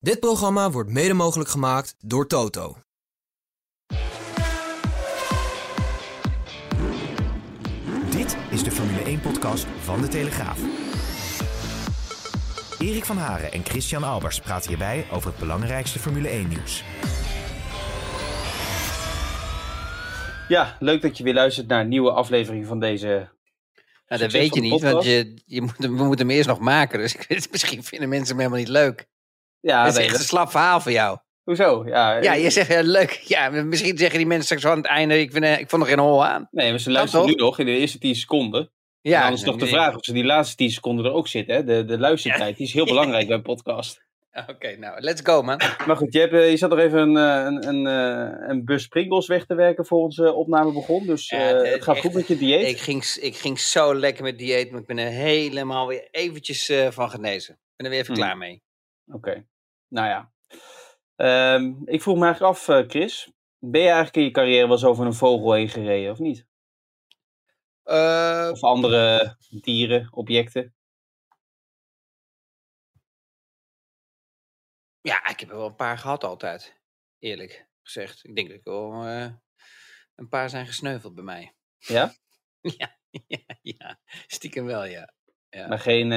Dit programma wordt mede mogelijk gemaakt door Toto. Dit is de Formule 1-podcast van De Telegraaf. Erik van Haren en Christian Albers praten hierbij over het belangrijkste Formule 1-nieuws. Ja, leuk dat je weer luistert naar een nieuwe aflevering van deze. Nou, dat weet je niet, want je, je moet, we moeten hem eerst nog maken. Dus misschien vinden mensen hem helemaal niet leuk. Ja, dat is echt dat- een slap verhaal voor jou. Hoezo? Ja, Ja, eh, je zegt ja, leuk. Ja, misschien zeggen die mensen straks aan het einde, ik, vind, eh, ik vond er geen hol aan. Nee, maar ze luisteren nu nog in de eerste 10 seconden. Ja, Ja, dan is nog de vraag of ze die laatste 10 seconden er ook zitten. Hè? De, de luistertijd die is heel belangrijk bij een podcast. Oké, nou, let's go man. Maar goed, je, hebt, eh, je zat nog even een, eh, een, een, eh, een bus Pringles weg te werken voor onze opname begon. Dus Ja, eh, het- gaat echt, goed met je dieet. Ik ging, ik ging zo lekker met dieet, maar ik ben er helemaal weer eventjes eh, van genezen. Ik ben er weer even Hmm. klaar mee. Oké, nou ja. Ehm, ik vroeg me eigenlijk af, eh, Chris. Ben je eigenlijk in je carrière wel eens over een vogel heen gereden, of niet? Eh, Of andere dieren, objecten? ja, ik heb er wel een paar gehad altijd. Eerlijk gezegd. Ik denk dat ik wel eh, een paar zijn gesneuveld bij mij. Ja? Ja, ja, ja. Stiekem wel, ja. ja. Maar geen,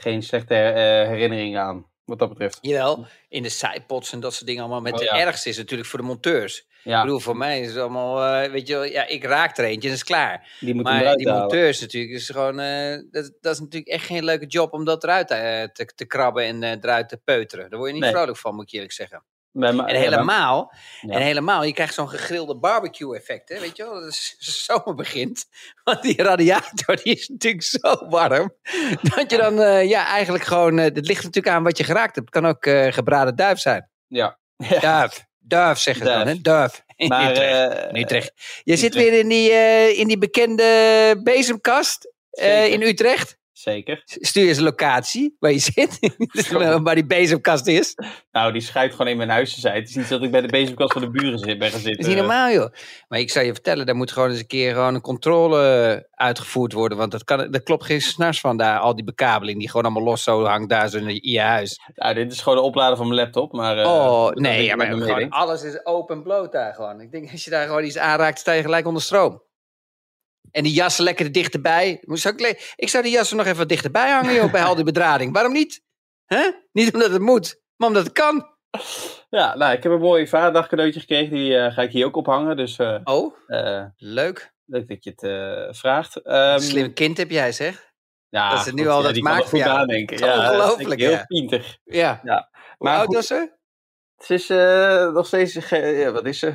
geen slechte eh, herinneringen aan, wat dat betreft. Jawel, in de sidepods en dat soort dingen allemaal. Met Oh, de ergste is natuurlijk voor de monteurs. Ik bedoel, voor mij is het allemaal, eh, weet je wel, ja, ik raak er eentje en is klaar. die Maar die halen. monteurs natuurlijk, is gewoon, eh, dat, dat is natuurlijk echt geen leuke job om dat eruit te, te krabben en eruit te peuteren. Daar word je niet Nee. vrolijk van, moet ik eerlijk zeggen. En helemaal, ja. en helemaal, je krijgt zo'n gegrilde barbecue effect, hè, weet je wel, dat zomer begint. Want die radiator, die is natuurlijk zo warm, dat je dan, eh, ja, eigenlijk gewoon, eh, het ligt natuurlijk aan wat je geraakt hebt. Het kan ook eh, gebraden duif zijn. Ja. ja. Duif, duif zeggen ze dan, hè, duif. In Maar, Utrecht. Utrecht. Je zit weer in die, in die bekende bezemkast in Utrecht. Zeker. Stuur eens een locatie waar je zit, waar die bezemkast is. Nou, die schuift gewoon in mijn huis te zijn. Het is niet dat ik bij de bezemkast van de buren zit, ben gaan Dat is niet normaal, joh. Maar ik zou je vertellen, daar moet gewoon eens een keer gewoon een controle uitgevoerd worden. Want dat, kan, dat klopt geen snars van daar, al die bekabeling die gewoon allemaal los zo hangt daar zo in je huis. Nou, dit is gewoon de oplader van mijn laptop. Maar, eh, oh, nee, ja, maar gewoon alles is open bloot daar gewoon. Ik denk, als je daar gewoon iets aanraakt, sta je gelijk onder stroom. En die jassen lekker er dichterbij. Ook le- ik zou die jassen nog even dichterbij hangen, joh, bij al die bedrading. Waarom niet? Niet omdat het moet, maar omdat het kan. Ja, nou, ik heb een mooi vaderdag cadeautje gekregen. Die eh, ga ik hier ook ophangen. Dus eh, Oh, eh, leuk. leuk dat je het vraagt. Ehm, Slim kind heb jij, zeg. ja, dat ze nu al ja, dat maakt er voor jou. nadenken. Is Ja, is ongelooflijk, Heel ja. pinter. Ja. Ja. Hoe Maar oud goed, was ze? Het is nog steeds, wat is ze?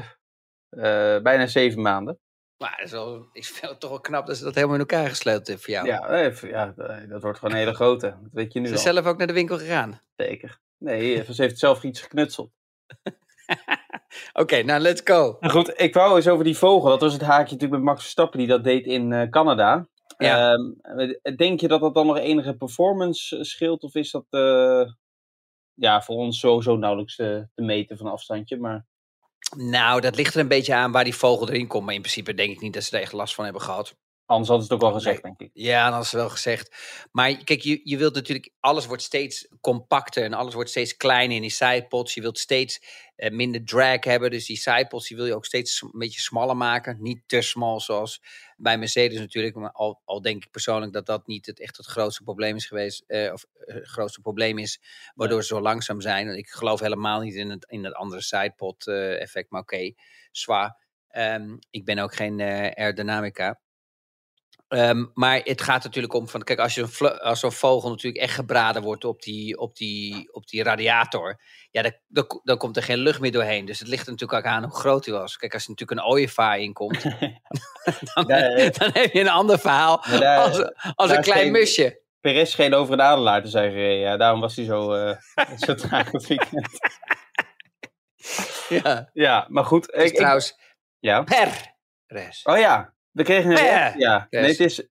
Bijna zeven maanden. Maar dat is wel, ik vind het toch wel knap dat ze dat helemaal in elkaar gesleuteld heeft voor jou. Ja, eh, ja, dat wordt gewoon een hele grote. Dat weet je nu Ze al. is zelf ook naar de winkel gegaan. Zeker. Nee, ze heeft zelf iets geknutseld. Oké, nou let's go. Maar goed, ik wou eens over die vogel. Dat was het haakje natuurlijk met Max Verstappen die dat deed in eh, Canada. Ja. Ehm, denk je dat dat dan nog enige performance eh, scheelt? Of is dat eh, ja, voor ons sowieso nauwelijks te, te meten van afstandje? Maar Nou, dat ligt er een beetje aan waar die vogel erin komt. Maar in principe denk ik niet dat ze er echt last van hebben gehad. Anders hadden ze het ook wel gezegd, denk ik. Ja, dat is wel gezegd. Maar kijk, je, je wilt natuurlijk, alles wordt steeds compacter en alles wordt steeds kleiner in die sidepods. Je wilt steeds eh, minder drag hebben. Dus die sidepods die wil je ook steeds een beetje smaller maken. Niet te smal zoals bij Mercedes natuurlijk. Maar al, al denk ik persoonlijk dat dat niet het, echt het grootste probleem is geweest. eh, of eh, het grootste probleem is, waardoor ze zo langzaam zijn. Ik geloof helemaal niet in het, in het andere sidepod eh, effect. Maar oké, zwaar. Ehm, ik ben ook geen aerodynamica. Ehm, maar het gaat natuurlijk om van, kijk, als, je als zo'n vogel natuurlijk echt gebraden wordt op die, op die, op die radiator, ja, dan, dan, ko- dan komt er geen lucht meer doorheen. Dus het ligt er natuurlijk ook aan hoe groot hij was. Kijk, als er natuurlijk een ooievaar in komt, dan, dan heb je een ander verhaal daar- als, als een klein geen- musje. Perez scheen over een adelaar te zijn gereden. Ja, daarom was hij zo, eh zo traag het weekend. Ja. Ja, maar goed. Ik- trouwens ja. Perez. Oh ja, we kregen een... Per- Ja, nee, het is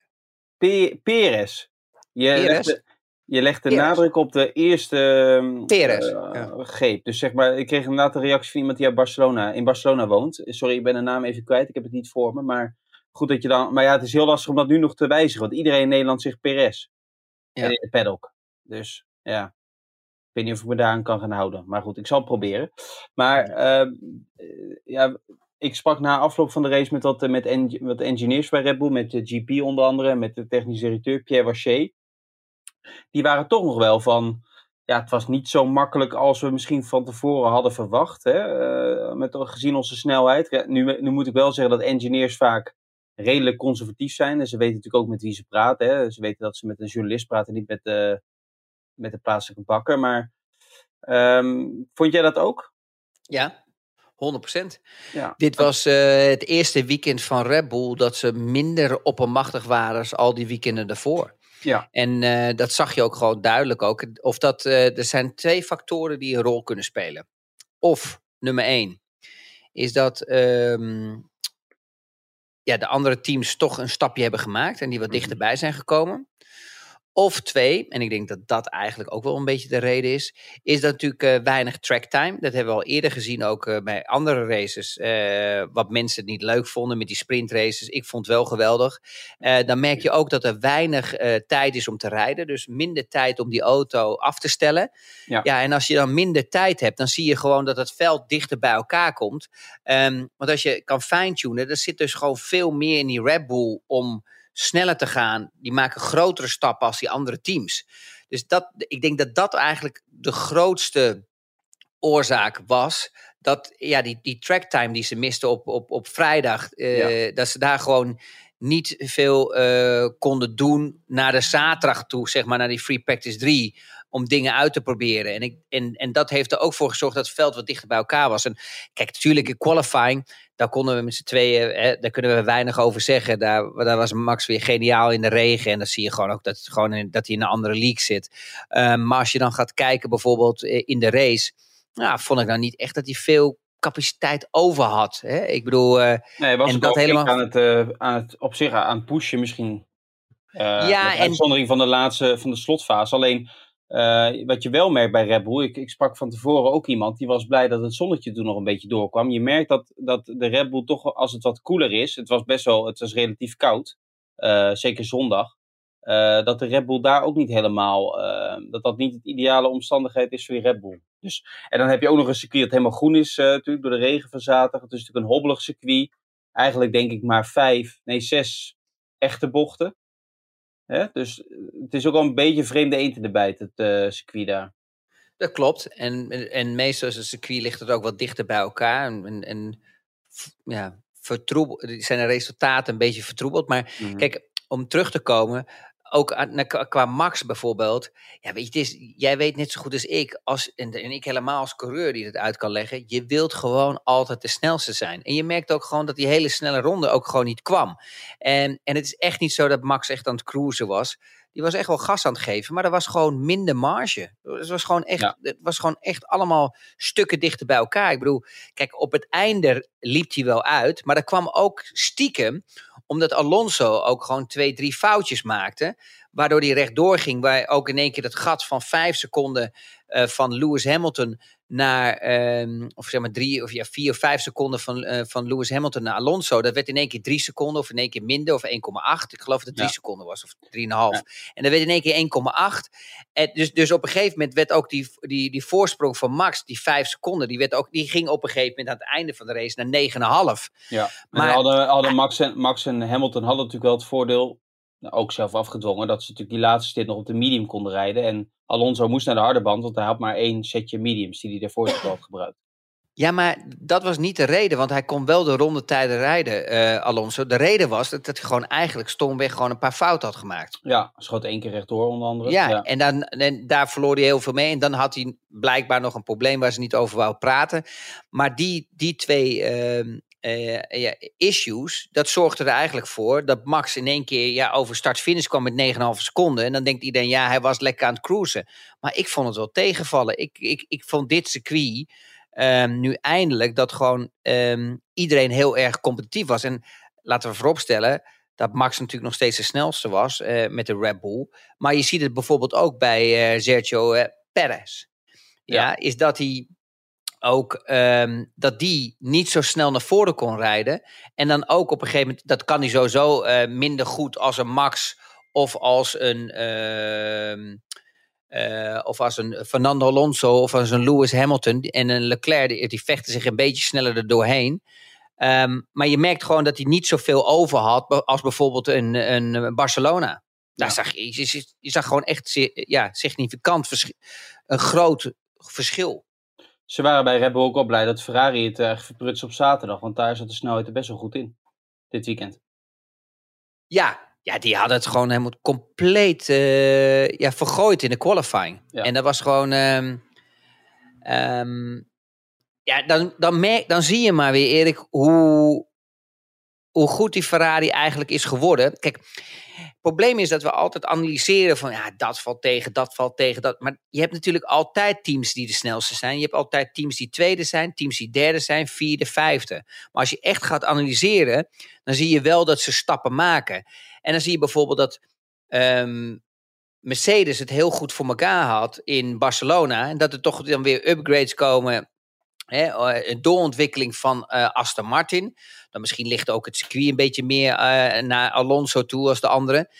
Pe- Perez. Je Perez? legt de, je legt de nadruk op de eerste ehm, eh, ja. greep. Dus zeg maar, ik kreeg inderdaad een reactie van iemand die uit Barcelona, in Barcelona woont. Sorry, ik ben de naam even kwijt. Ik heb het niet voor me. Maar goed dat je dan... Maar ja, het is heel lastig om dat nu nog te wijzigen. Want iedereen in Nederland zegt Perez. Ja. En in de paddock. Dus ja, ik weet niet of ik me daaraan kan gaan houden. Maar goed, ik zal het proberen. Maar ehm, eh, ja, ik sprak na afloop van de race met wat, eh, met, engineers bij Red Bull. Met de GP onder andere. Met de technische directeur Pierre Waché. Die waren toch nog wel van... Ja, het was niet zo makkelijk als we misschien van tevoren hadden verwacht. Hè? eh, met, gezien onze snelheid. Nu, nu moet ik wel zeggen dat engineers vaak redelijk conservatief zijn. En ze weten natuurlijk ook met wie ze praten. Hè? Ze weten dat ze met een journalist praten, niet met de, met de plaatselijke bakker. Maar ehm, vond jij dat ook? Ja, 100%. Ja. Dit was eh, het eerste weekend van Red Bull dat ze minder oppermachtig waren als al die weekenden daarvoor. Ja. En eh, dat zag je ook gewoon duidelijk ook. Of dat, eh, er zijn twee factoren die een rol kunnen spelen. Of, nummer één, is dat ehm, ja, de andere teams toch een stapje hebben gemaakt en die wat Mhm. dichterbij zijn gekomen. Of twee, en ik denk dat dat eigenlijk ook wel een beetje de reden is, is dat natuurlijk eh, weinig tracktime. Dat hebben we al eerder gezien ook eh, bij andere races. eh, wat mensen niet leuk vonden met die sprintraces. Ik vond het wel geweldig. Dan merk je ook dat er weinig tijd is om te rijden. Dus minder tijd om die auto af te stellen. Ja. ja, en als je dan minder tijd hebt, dan zie je gewoon dat het veld dichter bij elkaar komt. Ehm, want als je kan fine-tunen, er zit dus gewoon veel meer in die Red Bull om sneller te gaan. Die maken grotere stappen als die andere teams. Dus dat, ik denk dat dat eigenlijk de grootste oorzaak was. Dat ja, die, die tracktime die ze misten op, op, op vrijdag, eh, dat ze daar gewoon niet veel eh, konden doen naar de zaterdag toe, zeg maar, naar die Free Practice 3, om dingen uit te proberen. En, ik, en, en dat heeft er ook voor gezorgd dat het veld wat dichter bij elkaar was. En kijk, natuurlijk in qualifying, daar konden we met z'n tweeën, hè, daar kunnen we weinig over zeggen. Daar, daar was Max weer geniaal in de regen. En dan zie je gewoon ook dat, gewoon in, dat hij in een andere league zit. Um, maar als je dan gaat kijken bijvoorbeeld in de race, nou, vond ik nou niet echt dat hij veel capaciteit over had. Hè? Ik bedoel, uh, nee, was en dat helemaal aan het, uh, aan het op zich aan het pushen misschien. Uh, ja, en uitzondering van de laatste van de slotfase. Alleen uh, wat je wel merkt bij Red Bull, ik, ik, sprak van tevoren ook iemand die was blij dat het zonnetje toen nog een beetje doorkwam. Je merkt dat, dat de Red Bull toch, als het wat koeler is, het was best wel, het was relatief koud, uh, zeker zondag, uh, dat de Red Bull daar ook niet helemaal, dat dat niet het ideale omstandigheid is voor die Red Bull. Dus, en dan heb je ook nog een circuit dat helemaal groen is natuurlijk door de regen van zaterdag. Het is natuurlijk een hobbelig circuit. Eigenlijk denk ik maar vijf, nee zes echte bochten. Hè? Dus het is ook al een beetje vreemde eend in de bijt, het uh, circuit daar. Dat klopt. En, en, en meestal is het circuit ligt het ook wat dichter bij elkaar. En, en, ja, zijn de resultaten een beetje vertroebeld. Maar Mhm. kijk, om terug te komen, ook aan, qua Max bijvoorbeeld. Ja, weet je, het is, jij weet net zo goed als ik, als, en, en ik helemaal als coureur die het uit kan leggen. Je wilt gewoon altijd de snelste zijn. En je merkt ook gewoon dat die hele snelle ronde ook gewoon niet kwam. En, en het is echt niet zo dat Max echt aan het cruisen was. Die was echt wel gas aan het geven, maar er was gewoon minder marge. Het was gewoon echt, ja. het was gewoon echt allemaal stukken dichter bij elkaar. Ik bedoel, kijk, op het einde liep hij wel uit, maar er kwam ook stiekem, omdat Alonso ook gewoon twee, drie foutjes maakte, waardoor hij rechtdoor ging, waar ook in één keer het gat van vijf seconden uh, van Lewis Hamilton naar, um, of zeg maar drie of ja, vier of vijf seconden van, uh, van Lewis Hamilton naar Alonso. Dat werd in één keer drie seconden of in één keer minder of 1,8. Ik geloof dat het drie ja. seconden was of 3,5. Ja. En dan werd in één keer 1,8. En dus, dus op een gegeven moment werd ook die, die, die voorsprong van Max, die vijf seconden, die, werd ook, die ging op een gegeven moment aan het einde van de race naar 9,5. Ja, maar hadden, hadden Max, en, Max en Hamilton hadden natuurlijk wel het voordeel, ook zelf afgedwongen, dat ze natuurlijk die laatste stint nog op de medium konden rijden. En Alonso moest naar de harde band, want hij had maar één setje mediums die hij daarvoor had gebruikt. Ja, maar dat was niet de reden, want hij kon wel de rondetijden rijden, uh, Alonso. De reden was dat, dat hij gewoon eigenlijk stomweg gewoon een paar fouten had gemaakt. Ja, schoot één keer rechtdoor onder andere. Ja, ja. En, dan, en daar verloor hij heel veel mee. En dan had hij blijkbaar nog een probleem waar ze niet over wou praten. Maar die, die twee uh, uh, ja, issues, dat zorgde er eigenlijk voor dat Max in één keer ja, over start-finish kwam met 9,5 seconden. En dan denkt iedereen, ja, hij was lekker aan het cruisen. Maar ik vond het wel tegenvallen. Ik, ik, ik vond dit circuit ehm, nu eindelijk dat gewoon ehm, iedereen heel erg competitief was. En laten we vooropstellen dat Max natuurlijk nog steeds de snelste was eh, met de Red Bull. Maar je ziet het bijvoorbeeld ook bij eh, Sergio eh, Perez. Ja. is dat hij ook ehm, dat die niet zo snel naar voren kon rijden. En dan ook op een gegeven moment, dat kan hij sowieso eh, minder goed als een Max of als een. ehm, eh, of als een Fernando Alonso of als een Lewis Hamilton en een Leclerc, die, die vechten zich een beetje sneller er doorheen. Ehm, maar je merkt gewoon dat hij niet zoveel over had als bijvoorbeeld een, een Barcelona. Daar Ja. zag je, je, zag gewoon echt ja, significant verschil, een groot verschil. Ze waren bij Red Bull ook wel blij dat Ferrari het echt verprutste op zaterdag. Want daar zat de snelheid er best wel goed in. Dit weekend. Ja, ja, die hadden het gewoon helemaal compleet eh, ja, vergooid in de qualifying. Ja. En dat was gewoon. ehm, ehm, ja, dan, dan, merk, dan zie je maar weer, Erik, hoe, hoe goed die Ferrari eigenlijk is geworden. Kijk, het probleem is dat we altijd analyseren van ja, dat valt tegen, dat valt tegen, dat. Maar je hebt natuurlijk altijd teams die de snelste zijn. Je hebt altijd teams die tweede zijn, teams die derde zijn, vierde, vijfde. Maar als je echt gaat analyseren, dan zie je wel dat ze stappen maken. En dan zie je bijvoorbeeld dat ehm, Mercedes het heel goed voor elkaar had in Barcelona. En dat er toch dan weer upgrades komen. Eh, een doorontwikkeling van eh, Aston Martin. Dan misschien ligt ook het circuit een beetje meer eh, naar Alonso toe als de andere.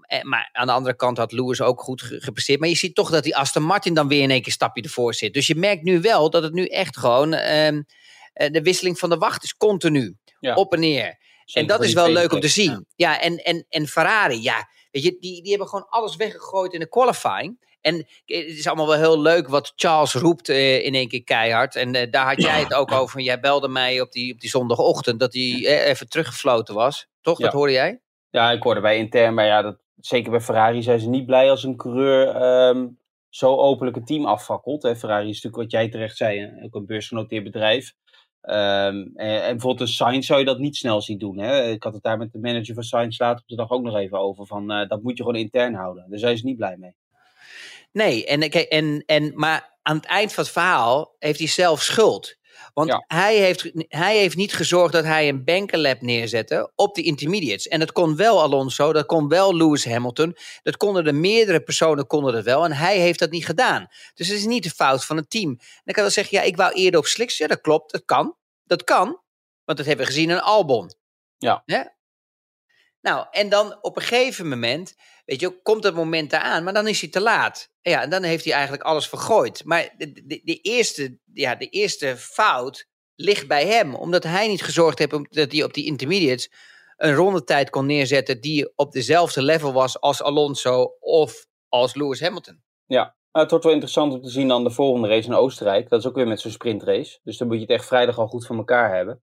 Eh, maar aan de andere kant had Lewis ook goed ge- gepresteerd. Maar je ziet toch dat die Aston Martin dan weer in één keer een stapje ervoor zit. Dus je merkt nu wel dat het nu echt gewoon... ehm, eh, de wisseling van de wacht is continu. Ja. Op en neer. En dat is wel leuk om te zien. Ja, en, en, en Ferrari, ja, weet je, die, die hebben gewoon alles weggegooid in de qualifying. En het is allemaal wel heel leuk wat Charles roept eh, in één keer keihard. En eh, daar had jij het ook over. Jij belde mij op die, op die zondagochtend dat hij eh, even teruggefloten was. Toch? Dat hoorde jij? Ja, ik hoorde bij intern, maar ja, dat, zeker bij Ferrari zijn ze niet blij als een coureur ehm, zo openlijk het team afvakkelt. Hè. Ferrari is natuurlijk wat jij terecht zei, ook een beursgenoteerd bedrijf. Ehm, en, en bijvoorbeeld een Sainz zou je dat niet snel zien doen. Hè. Ik had het daar met de manager van Sainz later op de dag ook nog even over. Van, dat moet je gewoon intern houden. Daar zijn ze niet blij mee. Nee, en, en, en, maar aan het eind van het verhaal heeft hij zelf schuld. Want Ja. hij, heeft, hij heeft niet gezorgd dat hij een bankenlab neerzette op de intermediates. En dat kon wel Alonso, dat kon wel Lewis Hamilton. Dat konden de meerdere personen konden dat wel. En hij heeft dat niet gedaan. Dus het is niet de fout van het team. En dan kan je wel zeggen, ja, ik wou eerder op slicks. Ja, dat klopt, dat kan. Dat kan, want dat hebben we gezien in Albon. Ja. Hè? Nou, en dan op een gegeven moment, weet je, komt dat moment eraan, maar dan is hij te laat. Ja, en dan heeft hij eigenlijk alles vergooid. Maar de, de, eerste, ja, de eerste fout ligt bij hem, omdat hij niet gezorgd heeft dat hij op die intermediates een rondetijd kon neerzetten die op dezelfde level was als Alonso of als Lewis Hamilton. Ja, nou, het wordt wel interessant om te zien dan de volgende race in Oostenrijk. Dat is ook weer met zo'n sprintrace. Dus dan moet je het echt vrijdag al goed van elkaar hebben.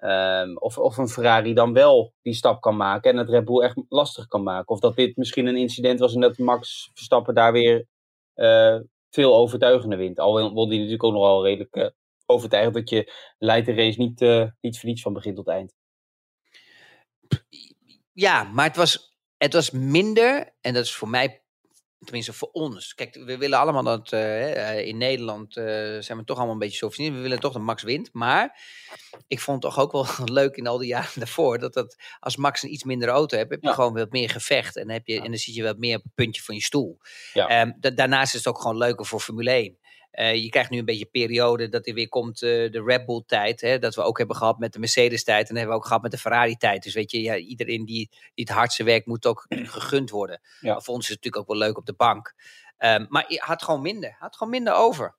Ehm, of, of een Ferrari dan wel die stap kan maken en het Red Bull echt lastig kan maken. Of dat dit misschien een incident was en dat Max Verstappen daar weer eh, veel overtuigender wint. Al won die natuurlijk ook nogal redelijk eh, overtuigend dat je leidt de race niet, eh niet niets van begin tot eind. Ja, maar het was, het was minder, en dat is voor mij, tenminste voor ons. Kijk, we willen allemaal dat eh, in Nederland eh, zijn we toch allemaal een beetje chauvinist. We willen toch dat Max wint. Maar ik vond het toch ook wel leuk in al die jaren daarvoor dat, dat als Max een iets minder auto hebt, heb je Ja. gewoon wat meer gevecht. En, heb je, en dan zit je wat meer op het puntje van je stoel. Ja. Ehm, da- daarnaast is het ook gewoon leuker voor Formule 1. Eh, je krijgt nu een beetje periode dat er weer komt eh, de Red Bull tijd. Hè, dat we ook hebben gehad met de Mercedes tijd. En dat hebben we ook gehad met de Ferrari tijd. Dus weet je, ja, iedereen die, die het hardste werkt moet ook gegund worden. Ja. Voor ons is het natuurlijk ook wel leuk op de bank. Ehm, maar je had gewoon minder. Had gewoon minder over.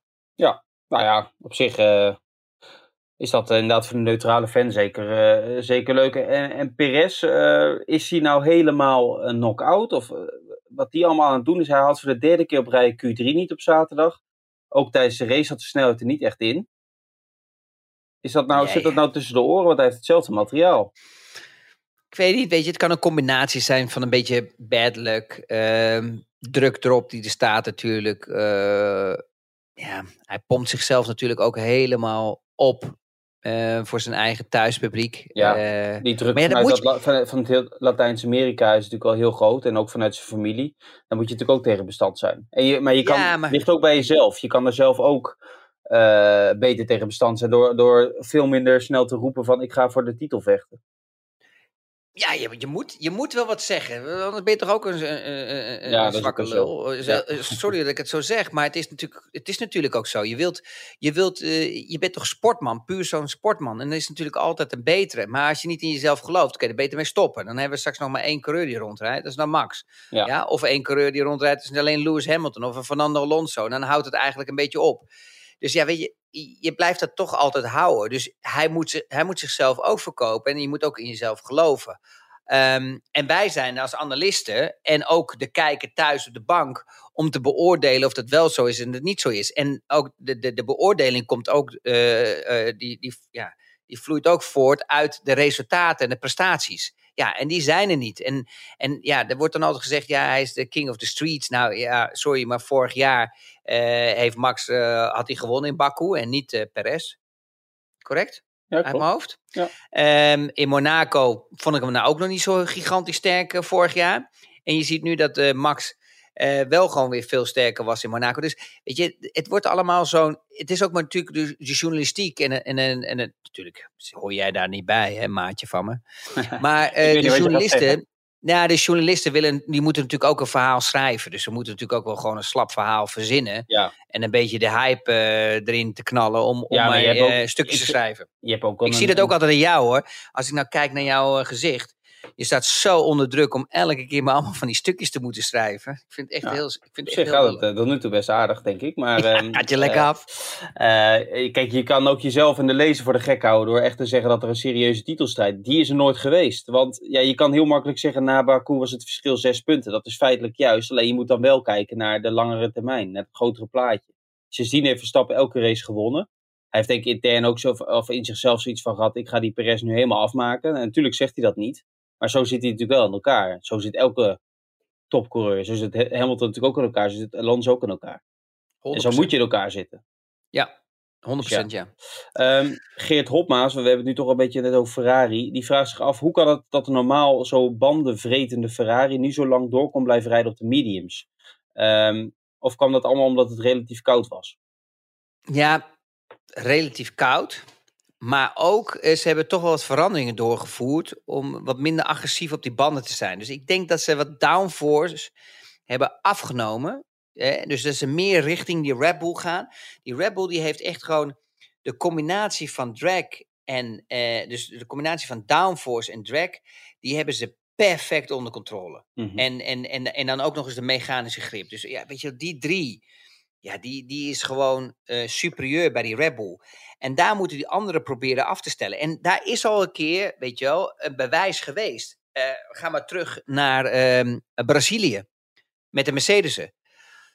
Nou ja, op zich eh, is dat inderdaad voor de neutrale fan zeker, zeker leuk. En, en Perez, is hij nou helemaal een knock-out? Of wat die allemaal aan het doen is, hij haalt voor de derde keer op rij Q3 niet op zaterdag. Ook tijdens de race had de snelheid er niet echt in. Is dat nou, Nee. Zit dat nou tussen de oren? Want hij heeft hetzelfde materiaal. Ik weet niet, weet je, het kan een combinatie zijn van een beetje bad luck. ehm, druk erop die er staat natuurlijk. eh, ja, hij pompt zichzelf natuurlijk ook helemaal op eh, voor zijn eigen thuispubliek. Ja, Eh, Die druk Maar ja, vanuit dat, van, van het heel Latijns-Amerika is natuurlijk wel heel groot. En ook vanuit zijn familie. Dan moet je natuurlijk ook tegen bestand zijn. En je, maar je kan, Ja, maar- ligt ook bij jezelf. Je kan er zelf ook eh, beter tegen bestand zijn. Door, door veel minder snel te roepen van ik ga voor de titel vechten. Ja, je, je, moet, je moet wel wat zeggen. Anders ben je toch ook een, een, een, Ja, een dat is zwakke lul. Ja. Eh, Sorry dat ik het zo zeg, maar het is natuurlijk, het is natuurlijk ook zo. Je, wilt, je, wilt, eh, je bent toch sportman, puur zo'n sportman. En dat is natuurlijk altijd een betere. Maar als je niet in jezelf gelooft, kun je er beter mee stoppen. Dan hebben we straks nog maar één coureur die rondrijdt. Dat is dan Max. Ja. Ja. Of één coureur die rondrijdt, dat is alleen Lewis Hamilton of een Fernando Alonso. En dan houdt het eigenlijk een beetje op. Dus ja, weet je, je blijft dat toch altijd houden. Dus hij moet, hij moet zichzelf ook verkopen en je moet ook in jezelf geloven. Ehm, en wij zijn als analisten en ook de kijker thuis op de bank om te beoordelen of dat wel zo is en het niet zo is. En ook de, de, de beoordeling komt ook, eh, eh, die, die, ja, die vloeit ook voort uit de resultaten en de prestaties. Ja, en die zijn er niet. En, en ja, er wordt dan altijd gezegd, ja, hij is de king of the streets. Nou ja, sorry, maar vorig jaar eh, heeft Max, eh, had hij gewonnen in Baku en niet eh Perez. Correct? Ja, uit mijn hoofd. Ja. Ehm, in Monaco vond ik hem nou ook nog niet zo gigantisch sterk vorig jaar. En je ziet nu dat Max eh, wel gewoon weer veel sterker was in Monaco. Dus weet je, het wordt allemaal zo'n. Het is ook maar natuurlijk de, de journalistiek. En, en, en, en natuurlijk hoor jij daar niet bij, hè, maatje van me. Maar eh, de journalisten. Ja, de journalisten willen, die moeten natuurlijk ook een verhaal schrijven. Dus ze moeten natuurlijk ook wel gewoon een slap verhaal verzinnen. Ja. En een beetje de hype eh, erin te knallen om, om Ja, maar ook- stukjes te schrijven. Je hebt ook Ik zie dat ook altijd aan jou hoor. Als ik nou kijk naar jouw gezicht. Je staat zo onder druk om elke keer maar allemaal van die stukjes te moeten schrijven. Ik vind het echt Ja, heel. Ik vind het echt heel het eh, tot nu toe best aardig, denk ik. Maar, ehm, Gaat je lekker eh, af. eh, kijk, je kan ook jezelf en de lezer voor de gek houden door echt te zeggen dat er een serieuze titelstrijd. Die is er nooit geweest. Want ja, je kan heel makkelijk zeggen, na Baku was het verschil zes punten. Dat is feitelijk juist. Alleen je moet dan wel kijken naar de langere termijn, naar het grotere plaatje. Sindsdien heeft Verstappen elke race gewonnen. Hij heeft denk ik intern ook zo, of in zichzelf zoiets van gehad, ik ga die Perez nu helemaal afmaken. En natuurlijk zegt hij dat niet. Maar zo zit hij natuurlijk wel in elkaar. Zo zit elke topcoureur. Zo zit Hamilton natuurlijk ook in elkaar. Zo zit Alonso ook in elkaar. En zo 100%. moet je in elkaar zitten. Ja, 100% ja. Ehm, Geert Hopmaas, we hebben het nu toch een beetje net over Ferrari. Die vraagt zich af, hoe kan het dat een normaal zo bandenvretende Ferrari nu zo lang door kon blijven rijden op de mediums? Ehm, of kwam dat allemaal omdat het relatief koud was? Ja, relatief koud. Maar ook, eh, ze hebben toch wel wat veranderingen doorgevoerd om wat minder agressief op die banden te zijn. Dus ik denk dat ze wat downforce hebben afgenomen. Eh, dus dat ze meer richting die Red Bull gaan. Die Red Bull die heeft echt gewoon de combinatie van drag en eh, dus de combinatie van downforce en drag, die hebben ze perfect onder controle. Mhm. En, en, en, en dan ook nog eens de mechanische grip. Dus ja, weet je, die drie, ja, die, die is gewoon eh, superieur bij die Red Bull. En daar moeten die anderen proberen af te stellen. En daar is al een keer, weet je wel, een bewijs geweest. Eh, ga maar terug naar ehm, Brazilië met de Mercedes'en.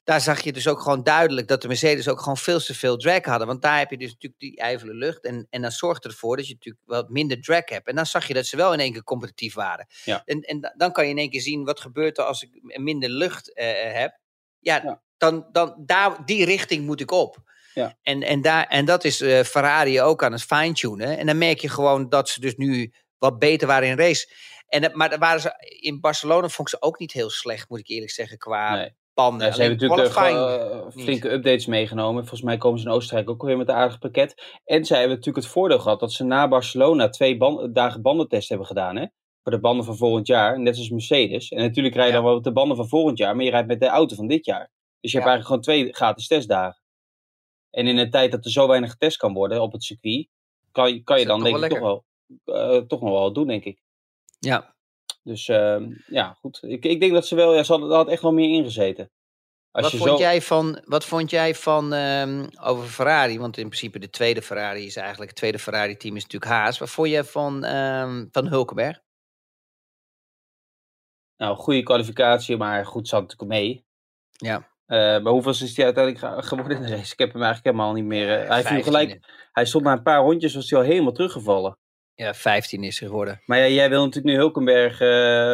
Daar zag je dus ook gewoon duidelijk dat de Mercedes ook gewoon veel te veel drag hadden. Want daar heb je dus natuurlijk die ijvele lucht. En, en dan zorgt ervoor dat je natuurlijk wat minder drag hebt. En dan zag je dat ze wel in één keer competitief waren. Ja. En, en da- dan kan je in één keer zien wat gebeurt er als ik minder lucht eh, heb. Ja, Ja. Dan, dan daar, die richting moet ik op. Ja. En, en, daar, en dat is eh, Ferrari ook aan het fine-tunen. En dan merk je gewoon dat ze dus nu wat beter waren in race. En, dat- maar daar waren ze, in Barcelona vond ik ze ook niet heel slecht, moet ik eerlijk zeggen, qua Nee. banden. Ja, ze hebben natuurlijk niet. flinke updates meegenomen. Volgens mij komen ze in Oostenrijk ook weer met een aardig pakket. En zij hebben natuurlijk het voordeel gehad dat ze na Barcelona twee dagen bandentest hebben gedaan. Hè? Voor de banden van volgend jaar, net als Mercedes. En natuurlijk rij je Ja. dan wel met de banden van volgend jaar, maar je rijdt met de auto van dit jaar. Dus je hebt eigenlijk gewoon twee gratis testdagen. En in een tijd dat er zo weinig getest kan worden op het circuit, kan, je- kan je dan denk ik toch wel, eh, toch nog wel wat doen, denk ik. Ja, Dus ehm, ja, goed. Ik, ik denk dat ze wel, ja, ze hadden, er had echt wel meer ingezeten. Als wat vond, zo... jij van, wat vond jij van ehm, over Ferrari? Want in principe de tweede Ferrari is eigenlijk het tweede Ferrari-team is natuurlijk Haas. Wat vond jij van, ehm, van Hulkenberg? Nou, goede kwalificatie, maar goed zat natuurlijk mee. Ja, Eh, maar hoeveel is hij uiteindelijk ge- geworden in de race? Ik heb hem eigenlijk helemaal niet meer. eh, hij viel gelijk. Hij stond na een paar rondjes, was hij al helemaal teruggevallen. Ja, 15 is hij geworden. Maar ja, jij wil natuurlijk nu Hulkenberg. eh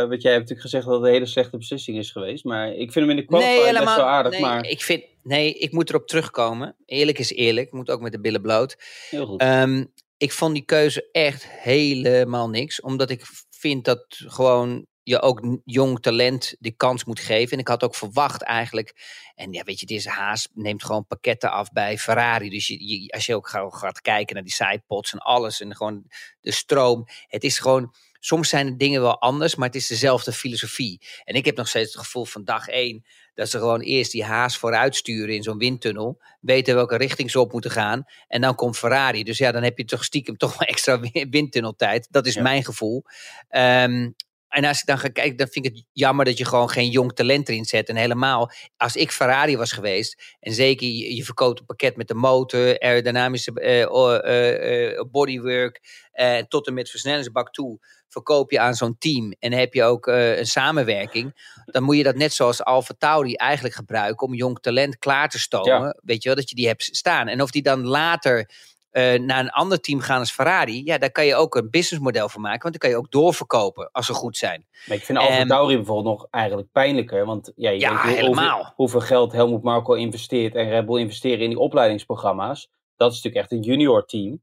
want jij hebt natuurlijk gezegd dat het een hele slechte beslissing is geweest. Maar ik vind hem in de qualifying best wel aardig. nee, maar ik vind, nee, ik moet erop terugkomen. Eerlijk is eerlijk. Moet ook met de billen bloot. heel goed. Ehm, ik vond die keuze echt helemaal niks. Omdat ik vind dat gewoon je ook jong talent de kans moet geven. En ik had ook verwacht eigenlijk. En ja, weet je, deze Haas neemt gewoon pakketten af bij Ferrari. Dus je, je- als je ook ga- gaat kijken naar die sidepods en alles. En gewoon de stroom. Het is gewoon. Soms zijn de dingen wel anders, maar het is dezelfde filosofie. En ik heb nog steeds het gevoel van dag één. dat ze gewoon eerst die Haas vooruit sturen in zo'n windtunnel. Weten welke richting ze op moeten gaan. En dan komt Ferrari. Dus ja, dan heb je toch stiekem toch wel extra wi- windtunneltijd. Dat is Ja. mijn gevoel. Ehm, en als ik dan ga kijken, dan vind ik het jammer dat je gewoon geen jong talent erin zet. En helemaal, als ik Ferrari was geweest, en zeker je, je verkoopt een pakket met de motor, aerodynamische eh, eh, eh, bodywork, eh, tot en met versnellingsbak toe, verkoop je aan zo'n team en heb je ook een samenwerking, dan moet je dat net zoals Alfa Tauri eigenlijk gebruiken om jong talent klaar te stomen. Weet je wel, dat je die hebt staan. En of die dan later eh, naar een ander team gaan als Ferrari, ja, daar kan je ook een businessmodel van maken, want dan kan je ook doorverkopen als ze goed zijn. Maar ik vind Alfa Ehm, Tauri bijvoorbeeld nog eigenlijk pijnlijker. Want ja, je Ja, weet. Hoeveel, hoeveel geld Helmut Marko investeert en Red Bull investeren in die opleidingsprogramma's. Dat is natuurlijk echt een junior team.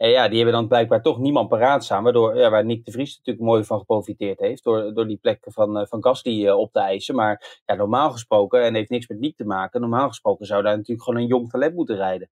En ja, die hebben dan blijkbaar toch niemand paraat staan. Waardoor, ja, waar Nick de Vries natuurlijk mooi van geprofiteerd heeft. Door, door die plekken van, eh, van Gasly eh, op te eisen. Maar ja, normaal gesproken, en heeft niks met Nick te maken. Normaal gesproken zou daar natuurlijk gewoon een jong talent moeten rijden.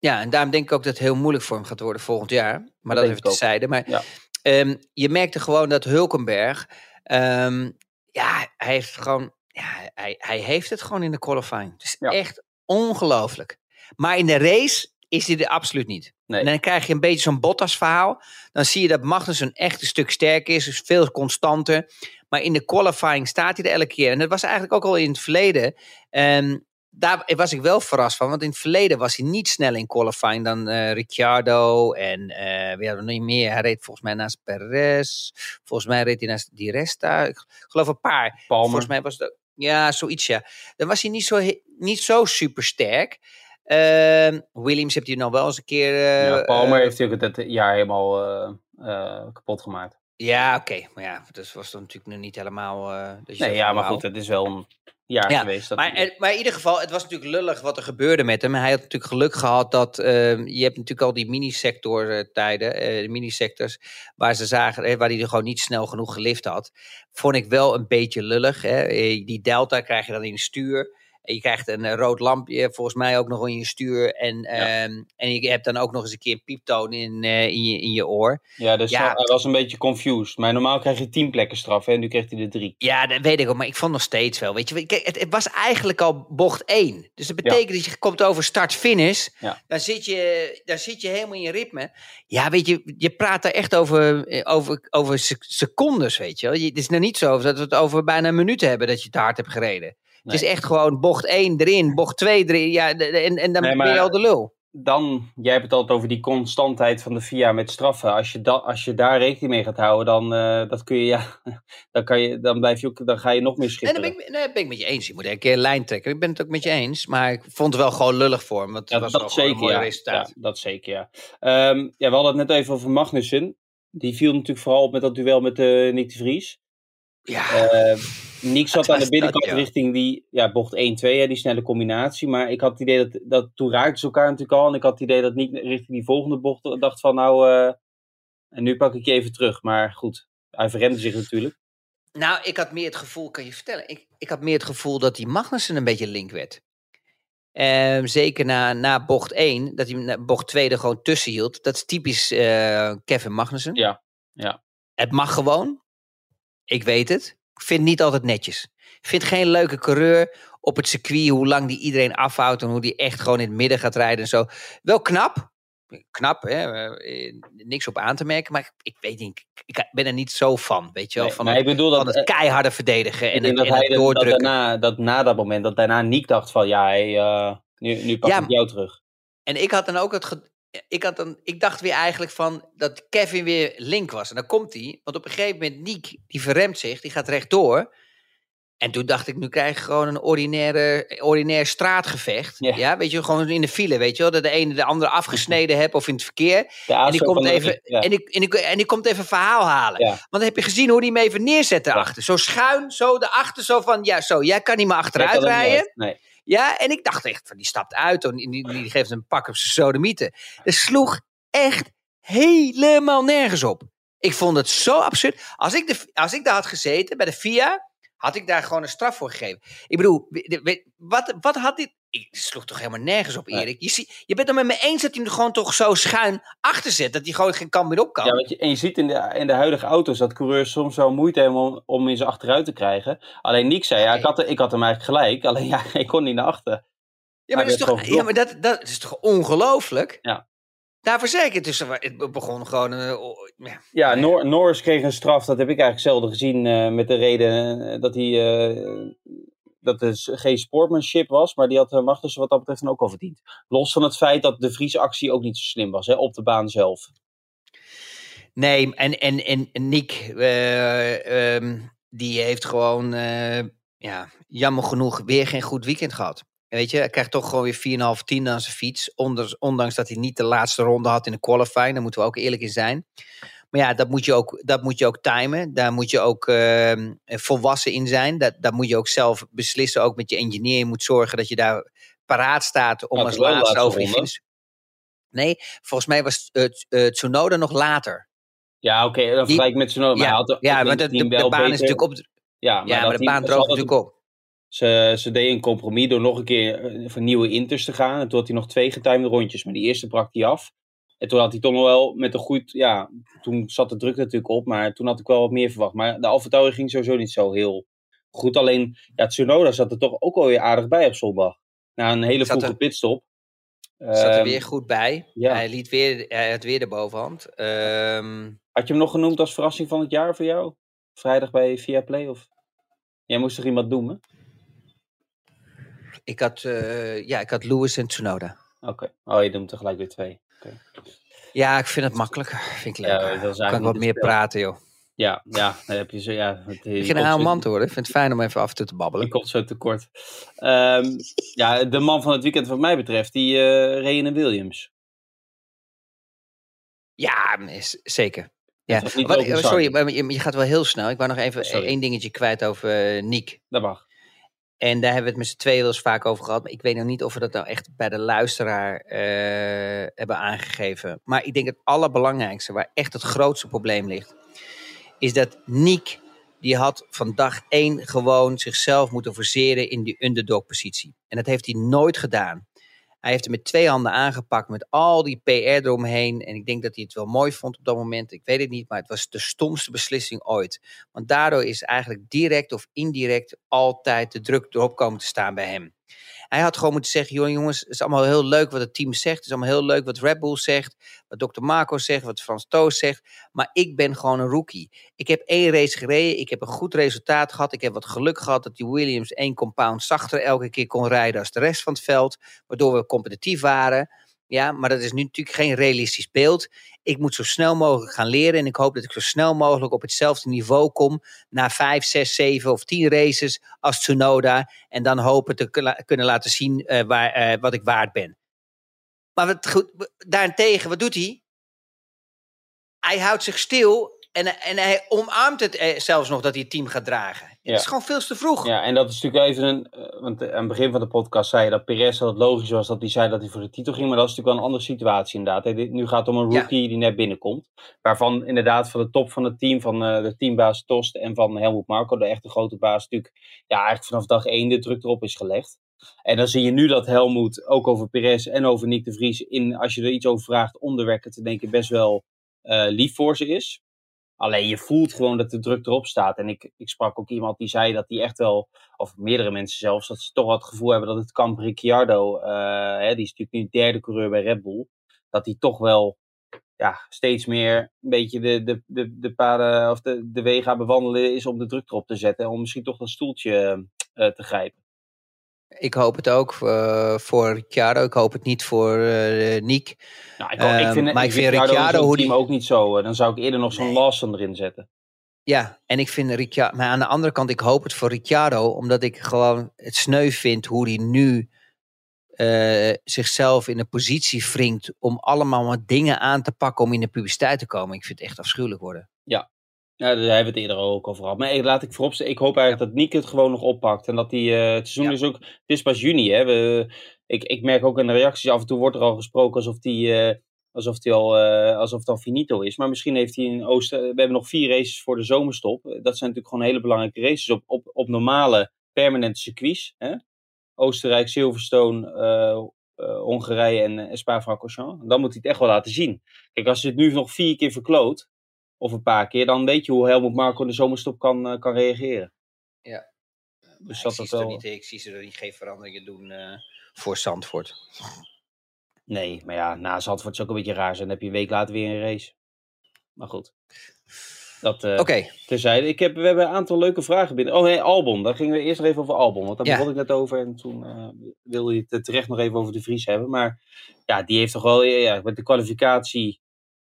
Ja, en daarom denk ik ook dat het heel moeilijk voor hem gaat worden volgend jaar. Maar dat, denk even terzijde. Maar Ja. ehm, je merkte gewoon dat Hulkenberg, ehm, ja, hij heeft gewoon, ja, hij, hij heeft het gewoon in de qualifying. Het is Ja. echt ongelooflijk. Maar in de race is hij er absoluut niet. Nee. En dan krijg je een beetje zo'n Bottas verhaal. Dan zie je dat Magnussen echt een stuk sterker is, is veel constanter. Maar in de qualifying staat hij er elke keer. En dat was eigenlijk ook al in het verleden. Ehm, daar was ik wel verrast van. Want in het verleden was hij niet sneller in qualifying dan eh, Ricciardo. En eh wie hadden we nog meer? Hij reed volgens mij naast Perez. Volgens mij reed hij naast Di Resta. Ik geloof een paar. Palmer. Volgens mij was het. Ja, zoiets ja. Dan was hij niet zo, niet zo super sterk. Ehm, Williams heeft hij nog wel eens een keer. eh, ja, Palmer heeft natuurlijk het jaar helemaal kapot gemaakt. Ja, oké. Maar ja, dat was dan natuurlijk nog niet helemaal. eh, Nee, ja, maar goed, het is wel een jaar Ja, geweest. Dat Maar, maar in ieder geval, het was natuurlijk lullig wat er gebeurde met hem. Hij had natuurlijk geluk gehad dat ehm, je hebt natuurlijk al die minisector eh, tijden, eh, de minisectors, waar ze zagen, waar hij er gewoon niet snel genoeg gelift had. Vond ik wel een beetje lullig. Hè? Die delta krijg je dan in stuur. Je krijgt een eh, rood lampje, volgens mij ook nog in je stuur. En, ehm, en je hebt dan ook nog eens een keer een pieptoon in, eh, in, je, in je oor. Ja, dus Ja. hij was een beetje confused. Maar normaal krijg je tien plekken straf hè, en nu kreeg hij er drie. Ja, dat weet ik ook, maar ik vond nog steeds wel. Weet je, kijk, het, het was eigenlijk al bocht 1. Dus dat betekent dat je komt over start-finish. Ja. Dan, zit je, dan zit je helemaal in je ritme. Ja, weet je, je praat daar echt over, eh, over, over sec- secondes, weet je wel. Het is nou niet zo dat we het over bijna een minuut hebben dat je te hard hebt gereden. Het is echt gewoon bocht 1 erin, bocht 2 erin. Ja, en, en dan Nee, ben je al de lul. Dan, jij hebt het altijd over die constantheid van de FIA met straffen. Als je, da, als je daar rekening mee gaat houden, dan, eh, dat kun je, ja, dan, kan je, dan, blijf je ook, dan ga je nog meer Nee, schipperen. dat ben ik, nee, dat ben ik met je eens. Je moet een keer een lijn trekken. Ik ben het ook met je eens. Maar ik vond het wel gewoon lullig voor hem. Want het Ja, was dat zeker, een mooi ja. resultaat. ja. Dat zeker, ja. Ehm, ja. We hadden het net even over Magnussen. Die viel natuurlijk vooral op met dat duel met eh Nick de Vries. Ja, Eh Nick zat aan de binnenkant dat, ja. richting die ja, bocht 1-2, hè, die snelle combinatie. Maar ik had het idee dat, dat toen raakten ze elkaar natuurlijk al. En ik had het idee dat Nick richting die volgende bocht dacht van nou, eh, en nu pak ik je even terug. Maar goed, hij verremde zich natuurlijk. Nou, ik had meer het gevoel, kan je vertellen, ik, ik had meer het gevoel dat die Magnussen een beetje link werd. Ehm, zeker na, na bocht 1, dat hij na bocht 2 er gewoon tussen hield. Dat is typisch eh, Kevin Magnussen. Ja, ja. Het mag gewoon. Ik weet het. Ik vind het niet altijd netjes. Ik vind geen leuke coureur op het circuit, hoe lang die iedereen afhoudt en hoe die echt gewoon in het midden gaat rijden en zo. Wel knap. Knap, hè? eh, niks op aan te merken, maar ik, ik weet niet, ik, ben er niet zo van, weet je wel, Nee, van, het, ik bedoel van dat, het keiharde verdedigen en dat en hij dat, dat doordrukken. daarna, dat na dat moment, dat daarna Nick dacht van ja, hey, eh, nu, nu pak Ja, ik jou terug. En ik had dan ook het. Ik, had dan, ik dacht weer eigenlijk van dat Kevin weer link was. En dan komt hij. Want op een gegeven moment, Niek, die verremt zich, die gaat rechtdoor. En toen dacht ik, nu krijg je gewoon een ordinaire, ordinair straatgevecht. Ja. Ja. weet je, gewoon in de file, weet je wel. Dat de ene de andere afgesneden hebt of in het verkeer. En die, komt de- even, ja. en, die, en, die, en die komt even verhaal halen. Ja. Want dan heb je gezien hoe die hem even neerzet daarachter. Zo schuin, zo daarachter, zo van, ja, zo, jij kan niet meer achteruit er rijden. Nee. Ja, en ik dacht echt van die stapt uit en die, die geeft een pak op zijn sodemieten. Sloeg echt helemaal nergens op. Ik vond het zo absurd. Als ik, de, als ik daar had gezeten bij de FIA, had ik daar gewoon een straf voor gegeven. Ik bedoel, wat, wat had dit... Ik sloeg toch helemaal nergens op, Erik. Je, zie, je bent het met me eens dat hij hem gewoon toch zo schuin achter zet. Dat hij gewoon geen kant meer op kan. Ja, je, en je ziet in de, in de huidige auto's dat coureurs soms wel moeite hebben om, om in ze achteruit te krijgen. Alleen Nick zei, ja, ik had, ik had hem eigenlijk gelijk. Alleen ja, ik kon niet naar achter. Ja, maar, dat is, toch, ja, maar dat, dat is toch ongelooflijk? Ja. Daarvoor zeg ik het. Dus het begon gewoon. Uh, ja, ja Nor Norris kreeg een straf. Dat heb ik eigenlijk zelden gezien. Uh, met de reden eh, dat hij. Uh, dat het geen sportmanship was. Maar die had Magnussen wat dat betreft dan ook al verdiend. Los van het feit dat de Vries actie ook niet zo slim was. Hè, op de baan zelf. Nee, en, en, en Nick. Um, die heeft gewoon. ja, jammer genoeg weer geen goed weekend gehad. Weet je, hij krijgt toch gewoon weer 4,5 10 aan zijn fiets. Ondanks dat hij niet de laatste ronde had in de qualifying. Daar moeten we ook eerlijk in zijn. Maar ja, dat moet je ook, dat moet je ook timen. Daar moet je ook uh, volwassen in zijn. Dat, dat moet je ook zelf beslissen. Ook met je engineer. Je moet zorgen dat je daar paraat staat om als laatste over finish. Nee, volgens mij was het uh, Tsunoda nog later. Ja, oké. Okay, dan vergelijk ik met Tsunoda. Ja, maar ja, maar de, de, de baan is natuurlijk op. Ja, maar, ja, maar de baan droogt natuurlijk op. Ze, ze deed een compromis door nog een keer eh, voor nieuwe inters te gaan. En toen had hij nog twee getimede rondjes. Maar die eerste brak hij af. En toen had hij toch nog wel met een goed... Ja, toen zat de druk natuurlijk op. Maar toen had ik wel wat meer verwacht. Maar de Alfa ging sowieso niet zo heel goed. Alleen, ja, Tsunoda zat er toch ook alweer aardig bij op zondag. Na een hele vroege pitstop. Zat er ehm, weer goed bij. Ja. Hij, liet weer, hij had weer de bovenhand. Um... Had je hem nog genoemd als verrassing van het jaar voor jou? Vrijdag bij Viaplay? Of... Jij moest er iemand noemen? Ik had, uh, ja, ik had Lewis en Tsunoda. Oké. Oh, je doet tegelijk weer twee. Okay. Ja, ik vind het makkelijker. Vind ik leuk. Ja, ik kan wat meer praten, joh. Ja, ja, dan heb je zo, ja. Het, ik begin een man te worden. Ik vind het fijn om even af en toe te babbelen. Ik komt zo tekort. Um, ja, de man van het weekend wat mij betreft, die uh, Williams. Ja, zeker. Ja. Wat, sorry, maar je, je, gaat wel heel snel. Ik wou nog even één dingetje kwijt over uh, Niek. Dat mag. En daar hebben we het met z'n tweeën wel eens vaak over gehad. Maar ik weet nog niet of we dat nou echt bij de luisteraar uh, hebben aangegeven. Maar ik denk het allerbelangrijkste, waar echt het grootste probleem ligt, is dat Niek, die had van dag één gewoon zichzelf moeten verseren in die underdog positie. En dat heeft hij nooit gedaan. Hij heeft hem met twee handen aangepakt met al die PR eromheen. En ik denk dat hij het wel mooi vond op dat moment. Ik weet het niet, maar het was de stomste beslissing ooit. Want daardoor is eigenlijk direct of indirect altijd de druk erop komen te staan bij hem. Hij had gewoon moeten zeggen: joh, jongens, het is allemaal heel leuk wat het team zegt. Het is allemaal heel leuk wat Red Bull zegt. Wat Dr. Marco zegt. Wat Frans Toos zegt. Maar ik ben gewoon een rookie. Ik heb één race gereden. Ik heb een goed resultaat gehad. Ik heb wat geluk gehad dat die Williams één compound zachter elke keer kon rijden als de rest van het veld. Waardoor we competitief waren. Ja, maar dat is nu natuurlijk geen realistisch beeld. Ik moet zo snel mogelijk gaan leren. En ik hoop dat ik zo snel mogelijk op hetzelfde niveau kom. Na vijf, zes, zeven of tien races als Tsunoda. En dan hopen te kunnen laten zien uh, waar, uh, wat ik waard ben. Maar wat, daarentegen, wat doet hij? Hij houdt zich stil en, en hij omarmt het eh, zelfs nog dat hij het team gaat dragen. Het is gewoon veel te vroeg. Ja, en dat is natuurlijk even een. Eh, want aan het begin van de podcast zei je dat Perez dat het logisch was dat hij zei dat hij voor de titel ging. Maar dat is natuurlijk wel een andere situatie inderdaad. Nu gaat het om een rookie die net binnenkomt. Waarvan inderdaad van de top van het team, van uh, de teambaas Tost en van Helmut Marco, de echte grote baas, natuurlijk ja, eigenlijk vanaf dag één de druk erop is gelegd. En dan zie je nu dat Helmut ook over Perez en over Nick de Vries, in, als je er iets over vraagt, onderwerken te denken, best wel uh, lief voor ze is. Alleen je voelt gewoon dat de druk erop staat. En ik, ik sprak ook iemand die zei dat die echt wel, of meerdere mensen zelfs, dat ze toch wel het gevoel hebben dat het kamp Ricciardo, uh, hè, die is natuurlijk nu derde coureur bij Red Bull, dat die toch wel ja, steeds meer een beetje de, de, de, de paden of de, de wegen aan bewandelen is om de druk erop te zetten. Om misschien toch dat stoeltje uh, te grijpen. Ik hoop het ook uh, voor Ricciardo. Ik hoop het niet voor uh, Nick. Nou, ik, ik, vind, maar ik, vind Ricciardo hoe die... ook niet zo. Dan zou ik eerder nog zo'n nee. Lawson erin zetten. Ja, en ik vind Ricciardo... Maar aan de andere kant, ik hoop het voor Ricciardo. Omdat ik gewoon het sneu vind hoe hij nu zichzelf in een positie wringt... om allemaal wat dingen aan te pakken om in de publiciteit te komen. Ik vind het echt afschuwelijk worden. Ja, daar hebben we het eerder ook over gehad. Maar laat ik voorop Ik hoop eigenlijk dat Nick het gewoon nog oppakt. En dat die, uh, het seizoen is ook... Het is pas juni, hè. We, ik, ik merk ook in de reacties, af en toe wordt er al gesproken alsof die... Uh, Alsof, hij al, eh, alsof het al finito is. Maar misschien heeft hij in Oosten... We hebben nog vier races voor de zomerstop. Dat zijn natuurlijk gewoon hele belangrijke races op, op, op normale permanente circuits. Hè? Oostenrijk, Silverstone, uh, Hongarije en Spa-Francorchamps. Dan moet hij het echt wel laten zien. Kijk, als hij het nu nog vier keer verkloot, of een paar keer, dan weet je hoe Helmut Marko in de zomerstop kan, kan reageren. Ja. Dus ik, dat zie ze er wel... niet, ik zie ze er niet geen veranderingen doen uh, voor Zandvoort. Nee, maar ja, na Zandvoort is ook een beetje raar. Dan heb je een week later weer een race. Maar goed. Dat uh, okay. terzijde. Ik heb, we hebben een aantal leuke vragen binnen. Oh nee, Albon. Daar gingen we eerst nog even over Albon. Want daar ja. begon ik net over. En toen uh, wilde je het terecht nog even over de Vries hebben. Maar ja, die heeft toch wel ja, met de kwalificatie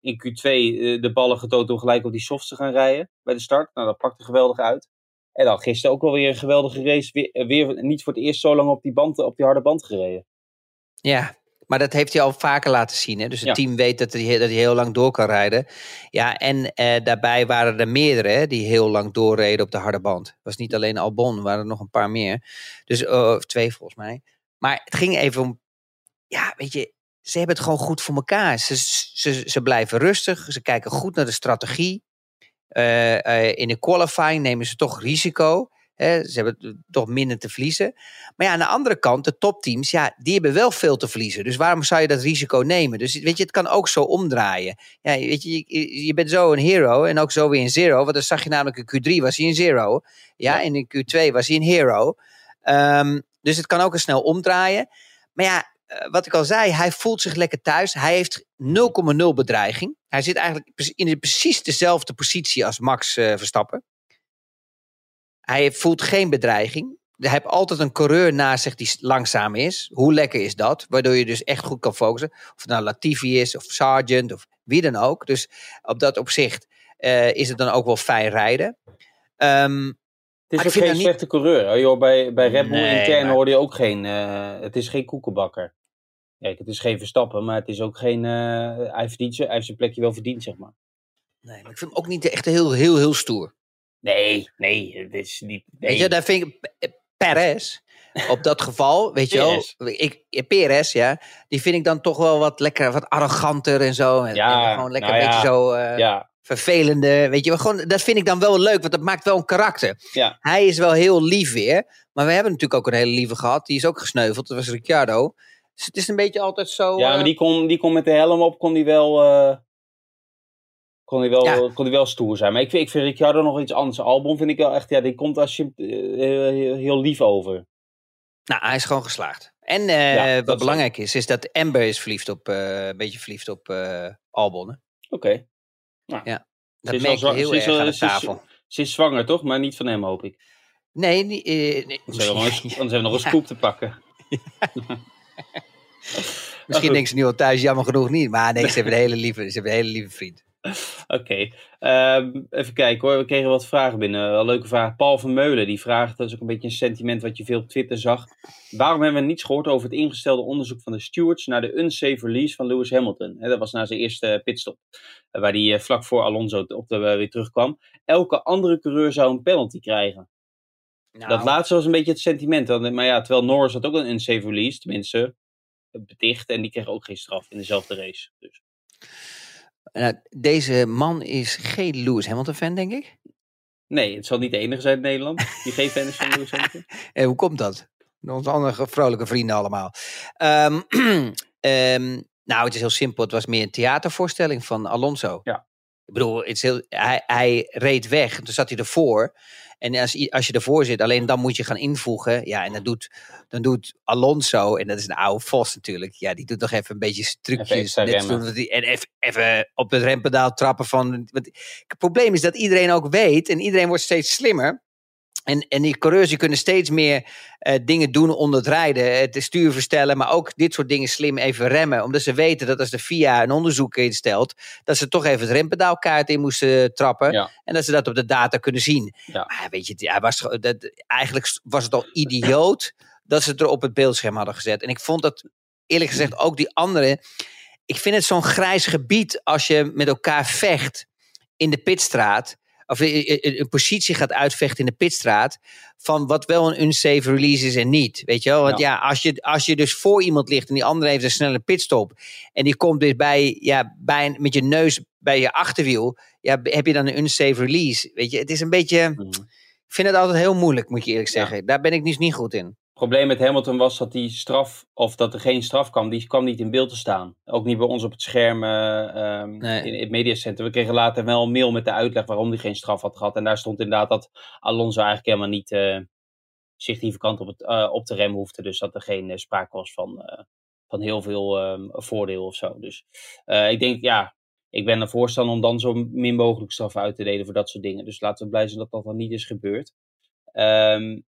in Q2 uh, de ballen getoond om gelijk op die softs te gaan rijden bij de start. Nou, dat pakte geweldig uit. En dan gisteren ook wel weer een geweldige race. Weer, weer niet voor het eerst zo lang op die, band, op die harde band gereden. Ja, maar dat heeft hij al vaker laten zien. Hè? Dus het ja. team weet dat hij, dat hij heel lang door kan rijden. Ja, en eh, daarbij waren er meerdere hè, die heel lang doorreden op de harde band. Het was niet alleen Albon, er waren er nog een paar meer. Dus, uh, of twee volgens mij. Maar het ging even om, ja, weet je, ze hebben het gewoon goed voor elkaar. Ze, ze, ze blijven rustig, ze kijken goed naar de strategie. Uh, uh, in de qualifying nemen ze toch risico. Hè? Ze hebben toch minder te verliezen. Maar ja, aan de andere kant, de topteams, ja, die hebben wel veel te verliezen. Dus waarom zou je dat risico nemen? Dus weet je, het kan ook zo omdraaien. Ja, weet je, je, je bent zo een hero en ook zo weer een zero. Want dan zag je namelijk in Q3 was hij een zero. Ja, ja. en in Q2 was hij een hero. Um, dus het kan ook een snel omdraaien. Maar ja, wat ik al zei, hij voelt zich lekker thuis. Hij heeft 0,0 bedreiging. Hij zit eigenlijk in precies dezelfde positie als Max uh, Verstappen. Hij voelt geen bedreiging. Hij heeft altijd een coureur naast zich die langzaam is. Hoe lekker is dat? Waardoor je dus echt goed kan focussen. Of het nou Latifi is, of Sargent, of wie dan ook. Dus op dat opzicht uh, is het dan ook wel fijn rijden. Um, het is ook geen slechte niet... coureur. Joh, bij, bij Red Bull nee, intern maar... hoorde je ook geen... Uh, het is geen koekenbakker. Kijk, het is geen Verstappen, maar het is ook geen... Uh, hij, verdient, hij heeft zijn plekje wel verdiend, zeg maar. Nee, maar ik vind hem ook niet echt heel, heel, heel stoer. Nee, nee, het is niet... Nee. Weet je, daar vind ik... Perez, op dat geval, weet je wel... Ik, Perez, ja, die vind ik dan toch wel wat lekker, wat arroganter en zo. En, ja, en gewoon lekker nou een beetje zo... Uh, ja. Vervelende, weet je wel. Gewoon, dat vind ik dan wel leuk, want dat maakt wel een karakter. Ja. Hij is wel heel lief weer. Maar we hebben natuurlijk ook een hele lieve gehad. Die is ook gesneuveld. Dat was Ricciardo. Dus het is een beetje altijd zo... Ja, maar die kon, die kon met de helm op, kon die wel... Uh, kon hij wel, ja. kon hij wel stoer zijn. Maar ik vind, ik vind Ricciardo nog iets anders. Albon vind ik wel echt... Ja, die komt als je uh, heel lief over. Nou, hij is gewoon geslaagd. En uh, ja, wat belangrijk is, is dat Amber is verliefd op... een beetje verliefd op Albon. Oké. Okay. Nou, ja, dat merk je heel erg aan de tafel. Ze is, ze is zwanger, toch? Maar niet van hem, hoop ik. Nee, nee. Uh, nee. Anders hebben we nog een, nog een scoop te pakken. Misschien denken ze nu al thuis, jammer genoeg niet. Maar nee, ze hebben een hele lieve, ze hebben een hele lieve vriend. Oké, okay. um, even kijken hoor. We kregen wat vragen binnen. Wel leuke vraag. Paul van Meulen die vraagt, dat is ook een beetje een sentiment wat je veel op Twitter zag. Waarom hebben we niets gehoord over het ingestelde onderzoek van de stewards naar de unsafe release van Lewis Hamilton? He, dat was na zijn eerste pitstop, waar hij vlak voor Alonso op de, weer terugkwam. Elke andere coureur zou een penalty krijgen. Nou. Dat laatste was een beetje het sentiment. Maar ja, terwijl Norris had ook een unsafe release, tenminste beticht, en die kreeg ook geen straf in dezelfde race. Dus. Uh, deze man is geen Lewis Hamilton fan, denk ik. Nee, het zal niet de enige zijn in Nederland die geen fan is van Lewis Hamilton. en hoe komt dat? Onze andere vrolijke vrienden allemaal. Um, um, nou, het is heel simpel. Het was meer een theatervoorstelling van Alonso. Ja. Ik bedoel, heel, hij, hij reed weg. Toen zat hij ervoor. En als, als je ervoor zit, alleen dan moet je gaan invoegen. Ja, en dat doet, dan doet Alonso, en dat is een oude Vos natuurlijk. Ja, die doet nog even een beetje trucjes. Even doen, die, en even, even op het rempedaal trappen van... Want het probleem is dat iedereen ook weet, en iedereen wordt steeds slimmer. En, en die coureurs die kunnen steeds meer uh, dingen doen onder het rijden. Het stuur verstellen, maar ook dit soort dingen slim even remmen. Omdat ze weten dat als de FIA een onderzoek instelt, dat ze toch even het rempedaalkaart in moesten trappen. Ja. En dat ze dat op de data kunnen zien. Ja. Maar weet je, was, dat, eigenlijk was het al idioot dat ze het er op het beeldscherm hadden gezet. En ik vond dat eerlijk gezegd ook die andere. Ik vind het zo'n grijs gebied als je met elkaar vecht in de pitstraat of een positie gaat uitvechten in de pitstraat. Van wat wel een unsafe release is en niet. Weet je wel? Want ja, als, je, als je dus voor iemand ligt en die andere heeft een snelle pitstop. En die komt dus bij, ja, bij met je neus bij je achterwiel. Ja, heb je dan een unsafe release? Weet je, het is een beetje. Mhm. Ik vind het altijd heel moeilijk, moet je eerlijk zeggen. Daar ben ik dus niet goed in probleem met Hamilton was dat die straf, of dat er geen straf kwam, die kwam niet in beeld te staan. Ook niet bij ons op het scherm uh, in, het mediacenter. We kregen later wel een mail met de uitleg waarom hij geen straf had gehad. En daar stond inderdaad dat Alonso eigenlijk helemaal niet uh, significant op, het, uh, op de rem hoefde. Dus dat er geen sprake was van, van heel veel ehm, voordeel of zo. Dus ik denk, ja, ik ben er voorstander om dan zo min mogelijk straf uit te delen voor dat soort dingen. Dus laten we blij zijn dat dat dan niet is gebeurd. Um,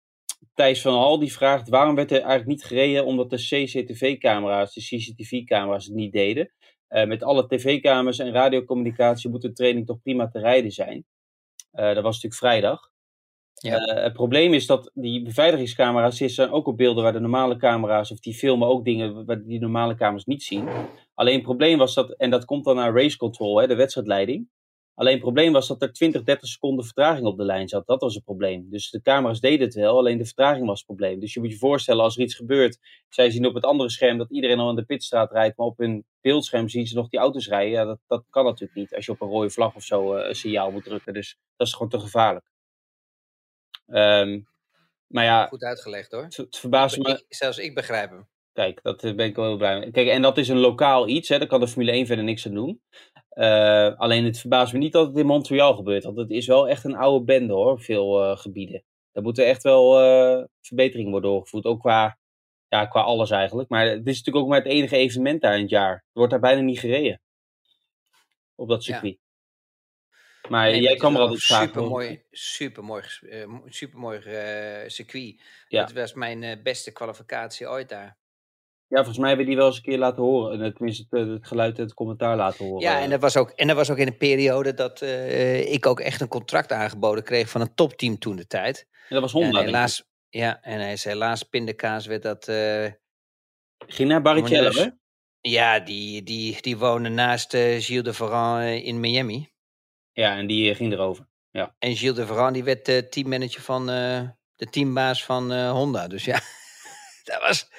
Thijs van Hal die vraagt waarom werd er eigenlijk niet gereden omdat de CCTV-camera's, de CCTV-camera's het niet deden. Uh, met alle tv-camera's en radiocommunicatie moet de training toch prima te rijden zijn. Uh, dat was natuurlijk vrijdag. Ja. Uh, het probleem is dat die beveiligingscamera's zijn ook op beelden waar de normale camera's, of die filmen ook dingen waar die normale camera's niet zien. Alleen het probleem was dat, en dat komt dan naar race control, hè, de wedstrijdleiding. Alleen het probleem was dat er 20, 30 seconden vertraging op de lijn zat. Dat was het probleem. Dus de camera's deden het wel, alleen de vertraging was het probleem. Dus je moet je voorstellen, als er iets gebeurt, zij zien op het andere scherm dat iedereen al in de pitstraat rijdt, maar op hun beeldscherm zien ze nog die auto's rijden. Ja, dat, dat kan natuurlijk niet als je op een rode vlag of zo uh, een signaal moet drukken. Dus dat is gewoon te gevaarlijk. Um, maar ja, Goed uitgelegd hoor. Het verbaast me. zelfs ik begrijp hem. Kijk, dat ben ik wel heel blij mee. Kijk, en dat is een lokaal iets, hè, daar kan de Formule 1 verder niks aan doen. Uh, alleen het verbaast me niet dat het in Montreal gebeurt, want het is wel echt een oude bende hoor, veel uh, gebieden. Daar moeten echt wel uh, verbeteringen worden doorgevoerd, ook qua, ja, qua alles eigenlijk. Maar het is natuurlijk ook maar het enige evenement daar in het jaar. Er wordt daar bijna niet gereden, op dat circuit. Ja. Maar nee, jij kwam er altijd vaak super mooi, super mooi, super mooi circuit. Ja. Het was mijn beste kwalificatie ooit daar. Ja, volgens mij hebben we die wel eens een keer laten horen. Tenminste, het, het geluid en het commentaar laten horen. Ja, en dat was ook, en dat was ook in een periode dat uh, ik ook echt een contract aangeboden kreeg van een topteam toen de tijd. En dat was Honda, en helaas, Ja, en hij is helaas pindakaas werd dat... Uh, Ging naar Barrichello, hè? Ja, die, die, die woonde naast uh, Gilles de Ferrand in Miami. Ja, en die ging erover. Ja. En Gilles de Ferrand die werd teammanager van... de teambaas van Honda. Dus ja, dat was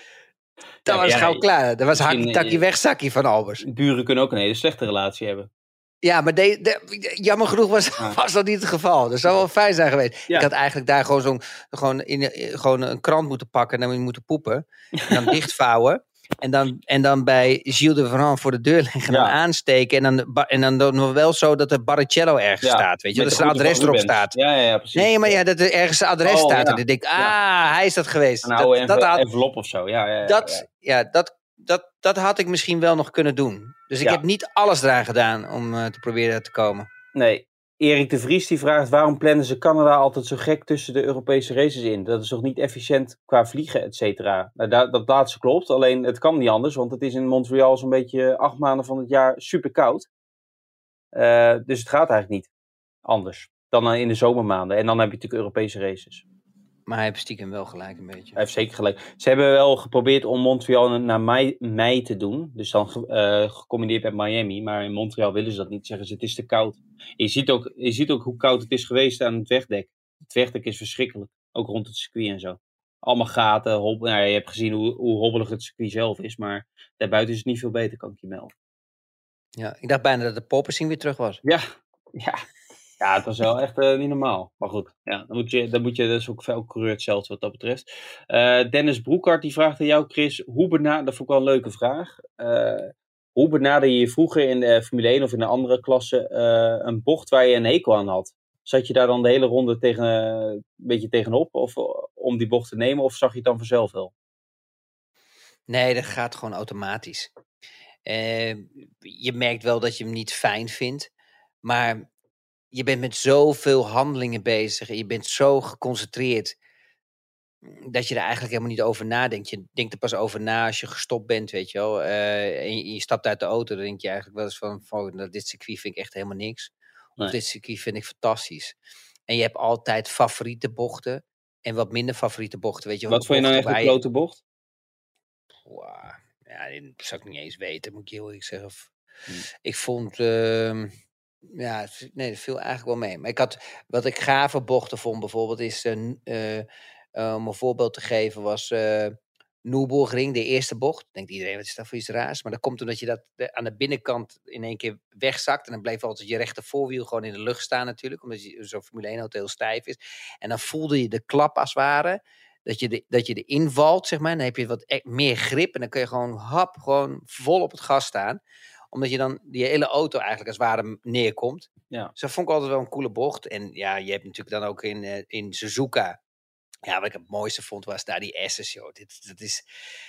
dat was gauw klaar. Dat was hakkie-takkie eh, wegzakkie van Albers. Buren kunnen ook een hele slechte relatie hebben. Ja, maar de, de, jammer genoeg was, was dat niet het geval. Dat zou wel fijn zijn geweest. Ik had eigenlijk daar gewoon, zo'n gewoon, in, gewoon een krant moeten pakken en dan moeten poepen. En dan dichtvouwen. En dan, en dan bij Gilles de Verran voor de deur leggen en aansteken. En dan, en dan nog wel zo dat er Barrichello ergens staat. Weet je, dat zijn adres erop staat. Ja, ja, precies. Nee, maar ja, dat er ergens een adres oh, staat. En dan denk ik, ah, hij is dat geweest. Een oude dat, dat envelop of zo. Ja, ja, dat, ja, dat, dat, dat had ik misschien wel nog kunnen doen. Dus ik heb niet alles eraan gedaan om uh, te proberen te komen. Nee, Erik de Vries die vraagt waarom plannen ze Canada altijd zo gek tussen de Europese races in? Dat is toch niet efficiënt qua vliegen, et cetera? Nou, dat, laatste klopt, alleen het kan niet anders, want het is in Montreal zo'n beetje acht maanden van het jaar super koud. Uh, dus het gaat eigenlijk niet anders dan in de zomermaanden. En dan heb je natuurlijk Europese races. Maar hij heeft stiekem wel gelijk een beetje. Hij heeft zeker gelijk. Ze hebben wel geprobeerd om Montreal naar mei, mei te doen. Dus dan uh, gecombineerd met Miami. Maar in Montreal willen ze dat niet. Zeggen ze het is te koud. Je ziet, ook, je ziet ook hoe koud het is geweest aan het wegdek. Het wegdek is verschrikkelijk. Ook rond het circuit en zo. Allemaal gaten. Hob nou, je hebt gezien hoe, hoe hobbelig het circuit zelf is. Maar daarbuiten is het niet veel beter, kan ik je melden. Ja, ik dacht bijna dat de poppersing weer terug was. Ja, ja. Ja, het was wel echt uh, niet normaal. Maar goed, ja, dan moet je, dan moet je dus ook veel coureur hetzelfde wat dat betreft. Uh, Dennis Broekhart die vraagt aan jou, Chris, hoe benader, dat vond ik wel een leuke vraag. Uh, hoe benader je vroeger in de Formule 1 of in een andere klasse een bocht waar je een hekel aan had? Zat je daar dan de hele ronde tegen, een beetje tegenop of, om die bocht te nemen of zag je het dan vanzelf wel? Nee, dat gaat gewoon automatisch. je merkt wel dat je hem niet fijn vindt. Maar je bent met zoveel handelingen bezig en je bent zo geconcentreerd mm, dat je er eigenlijk helemaal niet over nadenkt. Je denkt er pas over na als je gestopt bent, weet je wel. Uh, en je, stapt uit de auto, dan denk je eigenlijk wel eens van, van nou, dit circuit vind ik echt helemaal niks. Of dit circuit vind ik fantastisch. En je hebt altijd favoriete bochten en wat minder favoriete bochten, weet je Wat vond je nou echt een grote bocht? Wow, ja, dat zou ik niet eens weten, moet ik heel eerlijk zeggen. Hm. Ik vond... Uh, Ja, nee, dat viel eigenlijk wel mee. Maar ik had, wat ik gave bochten vond bijvoorbeeld, is, eh, n- eh, eh, om een voorbeeld te geven, was eh Nürburgring, de eerste bocht. Denkt iedereen, wat is dat voor iets raars? Maar dat komt omdat je dat aan de binnenkant in één keer wegzakt. En dan bleef altijd je rechter voorwiel gewoon in de lucht staan natuurlijk. Omdat zo'n Formule 1 auto heel stijf is. En dan voelde je de klap als het ware. Dat je, de, dat je erin valt, zeg maar. Dan heb je wat e- meer grip. En dan kun je gewoon hap, gewoon vol op het gas staan. Omdat je dan die hele auto eigenlijk als het ware neerkomt. Ja. Dus dat vond ik altijd wel een coole bocht. En ja, je hebt natuurlijk dan ook in, eh, in Suzuka. Ja, wat ik het mooiste vond was daar die S's, joh. Dit, dat, is,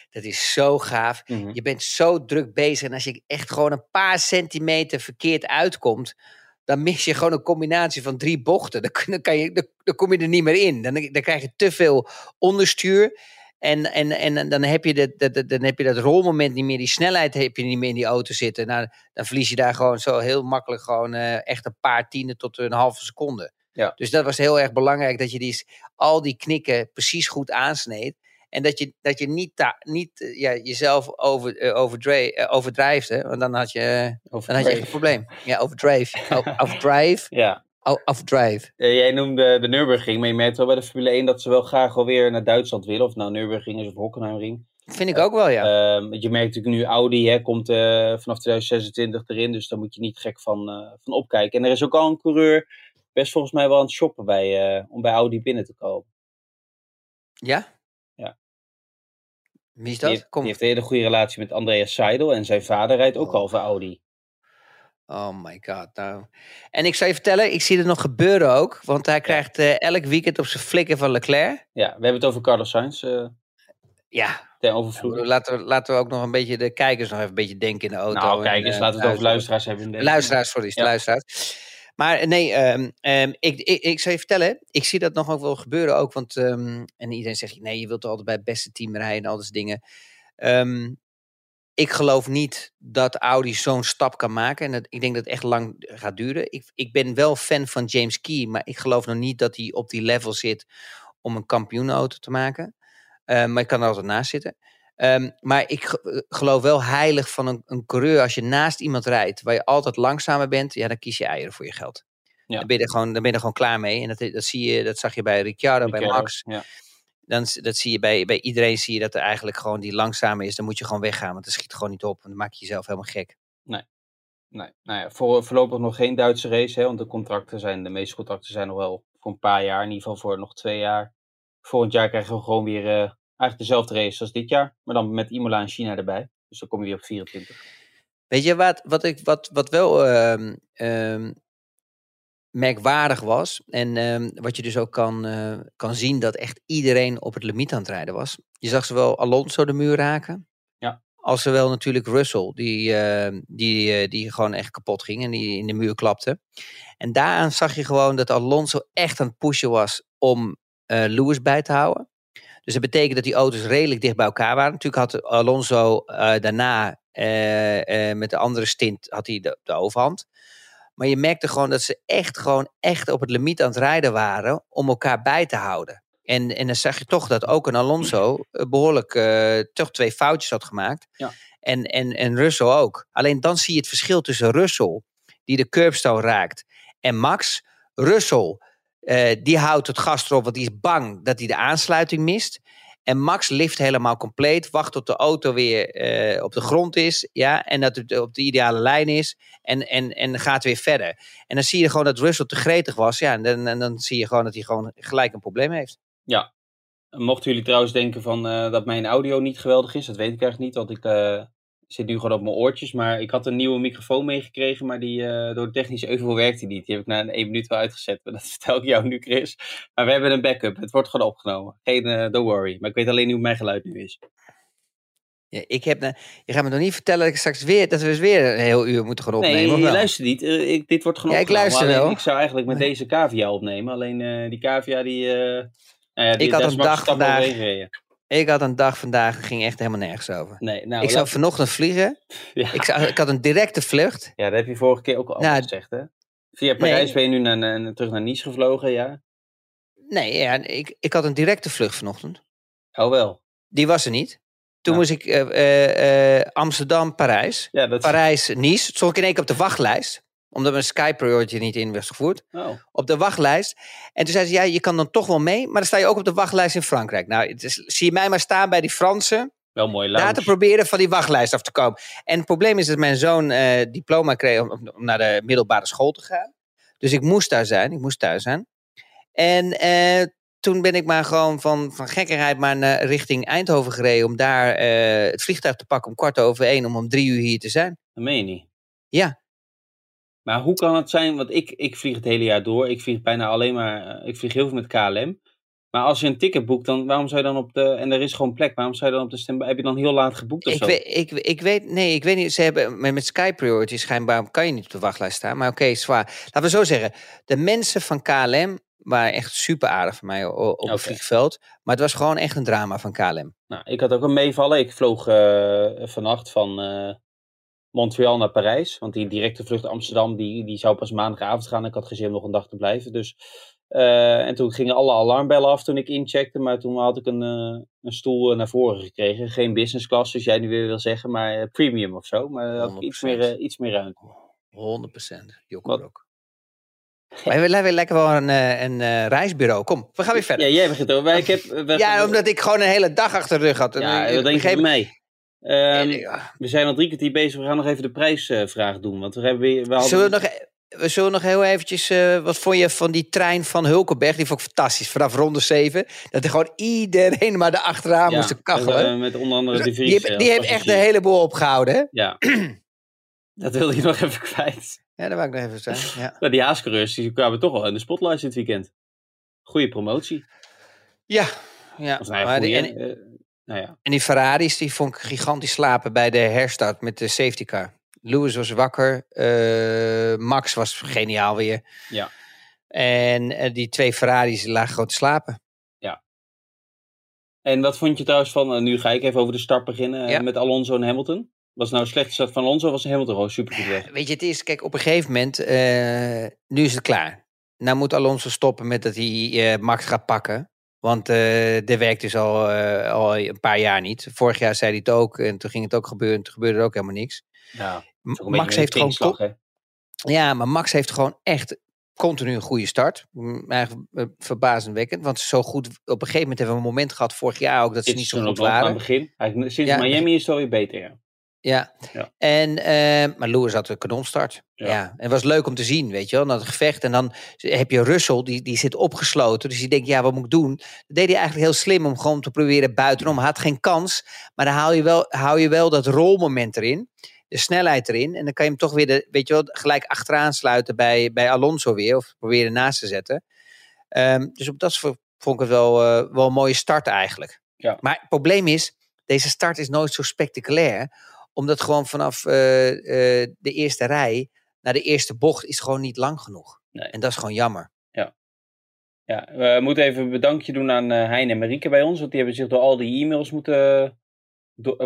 dat is zo gaaf. Mhm. Je bent zo druk bezig. En als je echt gewoon een paar centimeter verkeerd uitkomt. Dan mis je gewoon een combinatie van drie bochten. Dan, kan je, dan, dan kom je er niet meer in. Dan, dan krijg je te veel onderstuur. En, en, en dan, heb je dat, dat, dan heb je dat rolmoment niet meer. Die snelheid heb je niet meer in die auto zitten. Nou, dan verlies je daar gewoon zo heel makkelijk gewoon eh, echt een paar tienden tot een halve seconde. Ja. Dus dat was heel erg belangrijk. Dat je die, al die knikken precies goed aansneed. En dat je, dat je niet, ta- niet eh, ja, jezelf over, eh, overdrijft. Hè? Want dan had je, dan had je echt een probleem. Ja, overdrive. Overdrive. Ja, O- overdrive. Eh, jij noemde de Nürburgring, maar je merkt wel bij de Formule 1 dat ze wel graag alweer naar Duitsland willen. Of nou Nürburgring is of Hockenheimring. Vind ik ook wel, ja. Ehm, je merkt natuurlijk nu Audi hè, komt eh, vanaf 2026 erin, dus daar moet je niet gek van, eh, van opkijken. En er is ook al een coureur best volgens mij wel aan het shoppen bij, eh, om bij Audi binnen te komen. Ja? Ja. Wie is Die dat? heeft, die heeft een hele goede relatie met Andreas Seidel en zijn vader rijdt ook Oh. al voor Audi. Oh my god, nou. En ik zou je vertellen, ik zie het nog gebeuren ook. Want hij krijgt eh, elk weekend op zijn flikken van Leclerc. Ja, we hebben het over Carlos Sainz eh Ja, ten overvloed. laten we, laten we ook nog een beetje de kijkers nog even een beetje denken in de auto. Nou, en, kijk eens, eh, laten we het over luisteraars hebben. Luisteraars, sorry, Ja. luisteraars. Maar nee, ehm, ehm, ik, ik, ik zou je vertellen, ik zie dat nog ook wel gebeuren ook. Want, ehm, en iedereen zegt, nee, je wilt altijd bij het beste team rijden en al dat dingen. Ehm, ik geloof niet dat Audi zo'n stap kan maken. En dat, ik denk dat het echt lang gaat duren. Ik, ik ben wel fan van James Key, maar ik geloof nog niet dat hij op die level zit om een kampioenauto te maken. Eh, maar ik kan er altijd naast zitten. Ehm, maar ik eh, geloof wel heilig van een, een coureur. Als je naast iemand rijdt waar je altijd langzamer bent, ja, dan kies je eieren voor je geld. Ja. Dan, ben je er gewoon, dan ben je er gewoon klaar mee. En dat, dat, zie je, dat zag je bij Ricciardo, bij Max. Ja. Dan, dat zie je bij, bij iedereen zie je dat er eigenlijk gewoon die langzamer is. Dan moet je gewoon weggaan, want dan schiet gewoon niet op. En dan maak je jezelf helemaal gek. Nee, nou ja, voor, voorlopig nog geen Duitse race, hè, want de contracten zijn, de meeste contracten zijn nog wel voor een paar jaar, in ieder geval voor nog twee jaar. Volgend jaar krijgen we gewoon weer eh, eigenlijk dezelfde race als dit jaar, maar dan met Imola en China erbij. Dus dan kom je weer op 24. Weet je wat, wat, ik, wat, wat wel ehm, ehm, merkwaardig was? En ehm, wat je dus ook kan, eh, kan zien dat echt iedereen op het limiet aan het rijden was. Je zag zowel Alonso de muur raken. Ja. Als zowel natuurlijk Russell, die, eh, die, eh, die gewoon echt kapot ging en die in de muur klapte. En daaraan zag je gewoon dat Alonso echt aan het pushen was om eh Lewis bij te houden. Dus dat betekent dat die auto's redelijk dicht bij elkaar waren. Natuurlijk had Alonso daarna met de andere stint had hij de, de overhand. Maar je merkte gewoon dat ze echt gewoon echt op het limiet aan het rijden waren om elkaar bij te houden. En, en dan zag je toch dat ook een Alonso eh, behoorlijk eh, toch twee foutjes had gemaakt. Ja. En, en, en Russell ook. Alleen dan zie je het verschil tussen Russell, die de curbstone raakt, en Max. Russell, eh, die houdt het gas erop, want die is bang dat hij de aansluiting mist. En Max lift helemaal compleet, wacht tot de auto weer eh, op de grond is. Ja, en dat het op de ideale lijn is. En, en, en gaat weer verder. En dan zie je gewoon dat Russell te gretig was. Ja, en dan, en dan zie je gewoon dat hij gewoon gelijk een probleem heeft. Mochten jullie trouwens denken van, eh, dat mijn audio niet geweldig is, dat weet ik eigenlijk niet, want ik eh, zit nu gewoon op mijn oortjes. Maar ik had een nieuwe microfoon meegekregen, maar die eh, door de technische euvel werkt die niet. Die heb ik na een één minuut wel uitgezet, maar dat vertel ik jou nu, Chris. Maar we hebben een backup, het wordt gewoon opgenomen. Geen, eh, don't worry. Maar ik weet alleen niet hoe mijn geluid nu is. Ja, ik heb, ne- je gaat me nog niet vertellen dat, ik straks weer, dat we dus weer een heel uur moeten gaan opnemen. nee, je luistert niet. Eh, ik, dit wordt gewoon Ja, ik opgenomen. luister Alleen wel. Ik zou eigenlijk met deze cavia opnemen. Alleen eh, die cavia die... eh, nou ja, die Ik had een dag vandaag-. Ik had een dag vandaag, het ging echt helemaal nergens over. Nee, nou, ik zou vanochtend vliegen. ja. Ik, zou, ik had een directe vlucht. ja, dat heb je vorige keer ook al Nou, gezegd, hè? Via Parijs nee. ben je nu naar, terug naar Nice gevlogen, ja? Nee, ja, ik, ik had een directe vlucht vanochtend. Oh wel. Die was er niet. Toen Nou. moest ik eh, eh, eh, Amsterdam, Parijs. Ja, dat Parijs, Nice. Stond ik in één keer op de wachtlijst. Omdat mijn Sky Priority niet in was gevoerd. Oh. Op de wachtlijst. En toen zei ze, ja, je kan dan toch wel mee. Maar dan sta je ook op de wachtlijst in Frankrijk. Nou, het is, zie je mij maar staan bij die Fransen. Wel mooi Daar te lounge. proberen van die wachtlijst af te komen. En het probleem is dat mijn zoon eh, diploma kreeg om, om naar de middelbare school te gaan. Dus ik moest daar zijn. Ik moest thuis zijn. En eh, toen ben ik maar gewoon van, van gekkerheid maar naar, richting Eindhoven gereden. Om daar eh, het vliegtuig te pakken om kwart over één. Om om drie uur hier te zijn. Dat meen je niet. Ja. Maar hoe kan het zijn, want ik, ik vlieg het hele jaar door. Ik vlieg bijna alleen maar, eh, ik vlieg heel veel met KLM. Maar als je een ticket boekt, dan waarom zou je dan op de, en er is gewoon plek, waarom zou je dan op de stem, heb je dan heel laat geboekt of Ik zo? weet, ik, ik weet, nee, ik weet niet. Ze hebben met, met Sky Priority schijnbaar kan je niet op de wachtlijst staan. Maar oké, zwaar. Laten we zo zeggen. De mensen van KLM waren echt super aardig voor mij op het vliegveld. Maar het was gewoon echt een drama van KLM. Nou, ik had ook een meevallen. Ik vloog eh, vannacht van eh, Montreal naar Parijs. Want die directe vlucht Amsterdam, die, die zou pas maandagavond gaan. Ik had geen zin om nog een dag te blijven. Dus, eh, en toen gingen alle alarmbellen af toen ik incheckte. Maar toen had ik een, eh, een stoel eh, naar voren gekregen. Geen business class, zoals jij nu weer wil zeggen. Maar premium of zo. Maar had ik iets 100%. meer, iets meer ruimte. 100% Wat? Jokkerok. Wij willen weer lekker wel een, een reisbureau. Kom, we gaan weer verder. Ja, jij begint. Maar ik heb, we- Ja, omdat ik gewoon een hele dag achter de rug had. En Ja, dat denk ik bij Ehm, we zijn al drie kwartier bezig. We gaan nog even de prijsvraag doen. Want we hebben weer. We hadden... Zullen we nog, e- we zullen nog heel eventjes... eh, wat vond je van die trein van Hulkenberg? Die vond ik fantastisch. Vanaf ronde 7. Dat er gewoon iedereen maar erachteraan Ja, moest kachelen. eh, Met onder andere de die Vries. eh, die als heeft echt een heleboel opgehouden. Hè? Ja. dat wilde je nog even kwijt. Ja, dat wou ik nog even zeggen. Ja. Nou, die haascoureurs die kwamen toch wel in de spotlight dit weekend. Goeie promotie. ja, ja. Of nou ja, maar die- en, eh, nou ja. en die Ferraris, die vond ik gigantisch slapen bij de herstart met de safety car. Lewis was wakker. eh, Max was geniaal weer. Ja. En eh, die twee Ferraris lagen gewoon te slapen. En wat vond je trouwens van, eh, nu ga ik even over de start beginnen, Ja. met Alonso en Hamilton. Was nou een slechte start van Alonso, of was Hamilton gewoon super goed weg? Weet je, het is, kijk, op een gegeven moment, nu is het klaar. Nou moet Alonso stoppen met dat hij Max gaat pakken. Want eh dat werkt dus al, eh, al een paar jaar niet. Vorig jaar zei hij het ook en toen ging het ook gebeuren. Toen gebeurde er ook helemaal niks. Ja, Max heeft gewoon... Ja, maar Max heeft gewoon echt continu een goede start. Eigenlijk eh, verbazingwekkend. Want zo goed, op een gegeven moment hebben we een moment gehad vorig jaar ook dat ze Dit niet zo goed aan het waren. begin. Eigenlijk, sinds Ja, Miami is het alweer beter, ja. Ja. Ja. En, eh, maar Lewis had een kanonstart. Ja. Ja. En het was leuk om te zien, weet je wel. Dat gevecht. En dan heb je Russell, die, die zit opgesloten. Dus die denkt, ja, wat moet ik doen? Dat deed hij eigenlijk heel slim om gewoon te proberen buitenom. Hij had geen kans. Maar dan haal je wel, hou je wel dat rolmoment erin. De snelheid erin. En dan kan je hem toch weer, de, weet je wel, gelijk achteraan sluiten bij, bij Alonso weer. Of proberen naast te zetten. Ehm, dus op dat soort vond ik het wel, eh, wel een mooie start eigenlijk. Ja. Maar het probleem is, deze start is nooit zo spectaculair omdat gewoon vanaf eh, eh, de eerste rij naar de eerste bocht is gewoon niet lang genoeg. Nee. En dat is gewoon jammer. Ja, we moeten even een bedankje doen aan eh Hein en Marieke bij ons. Want die hebben zich door al die e-mails moeten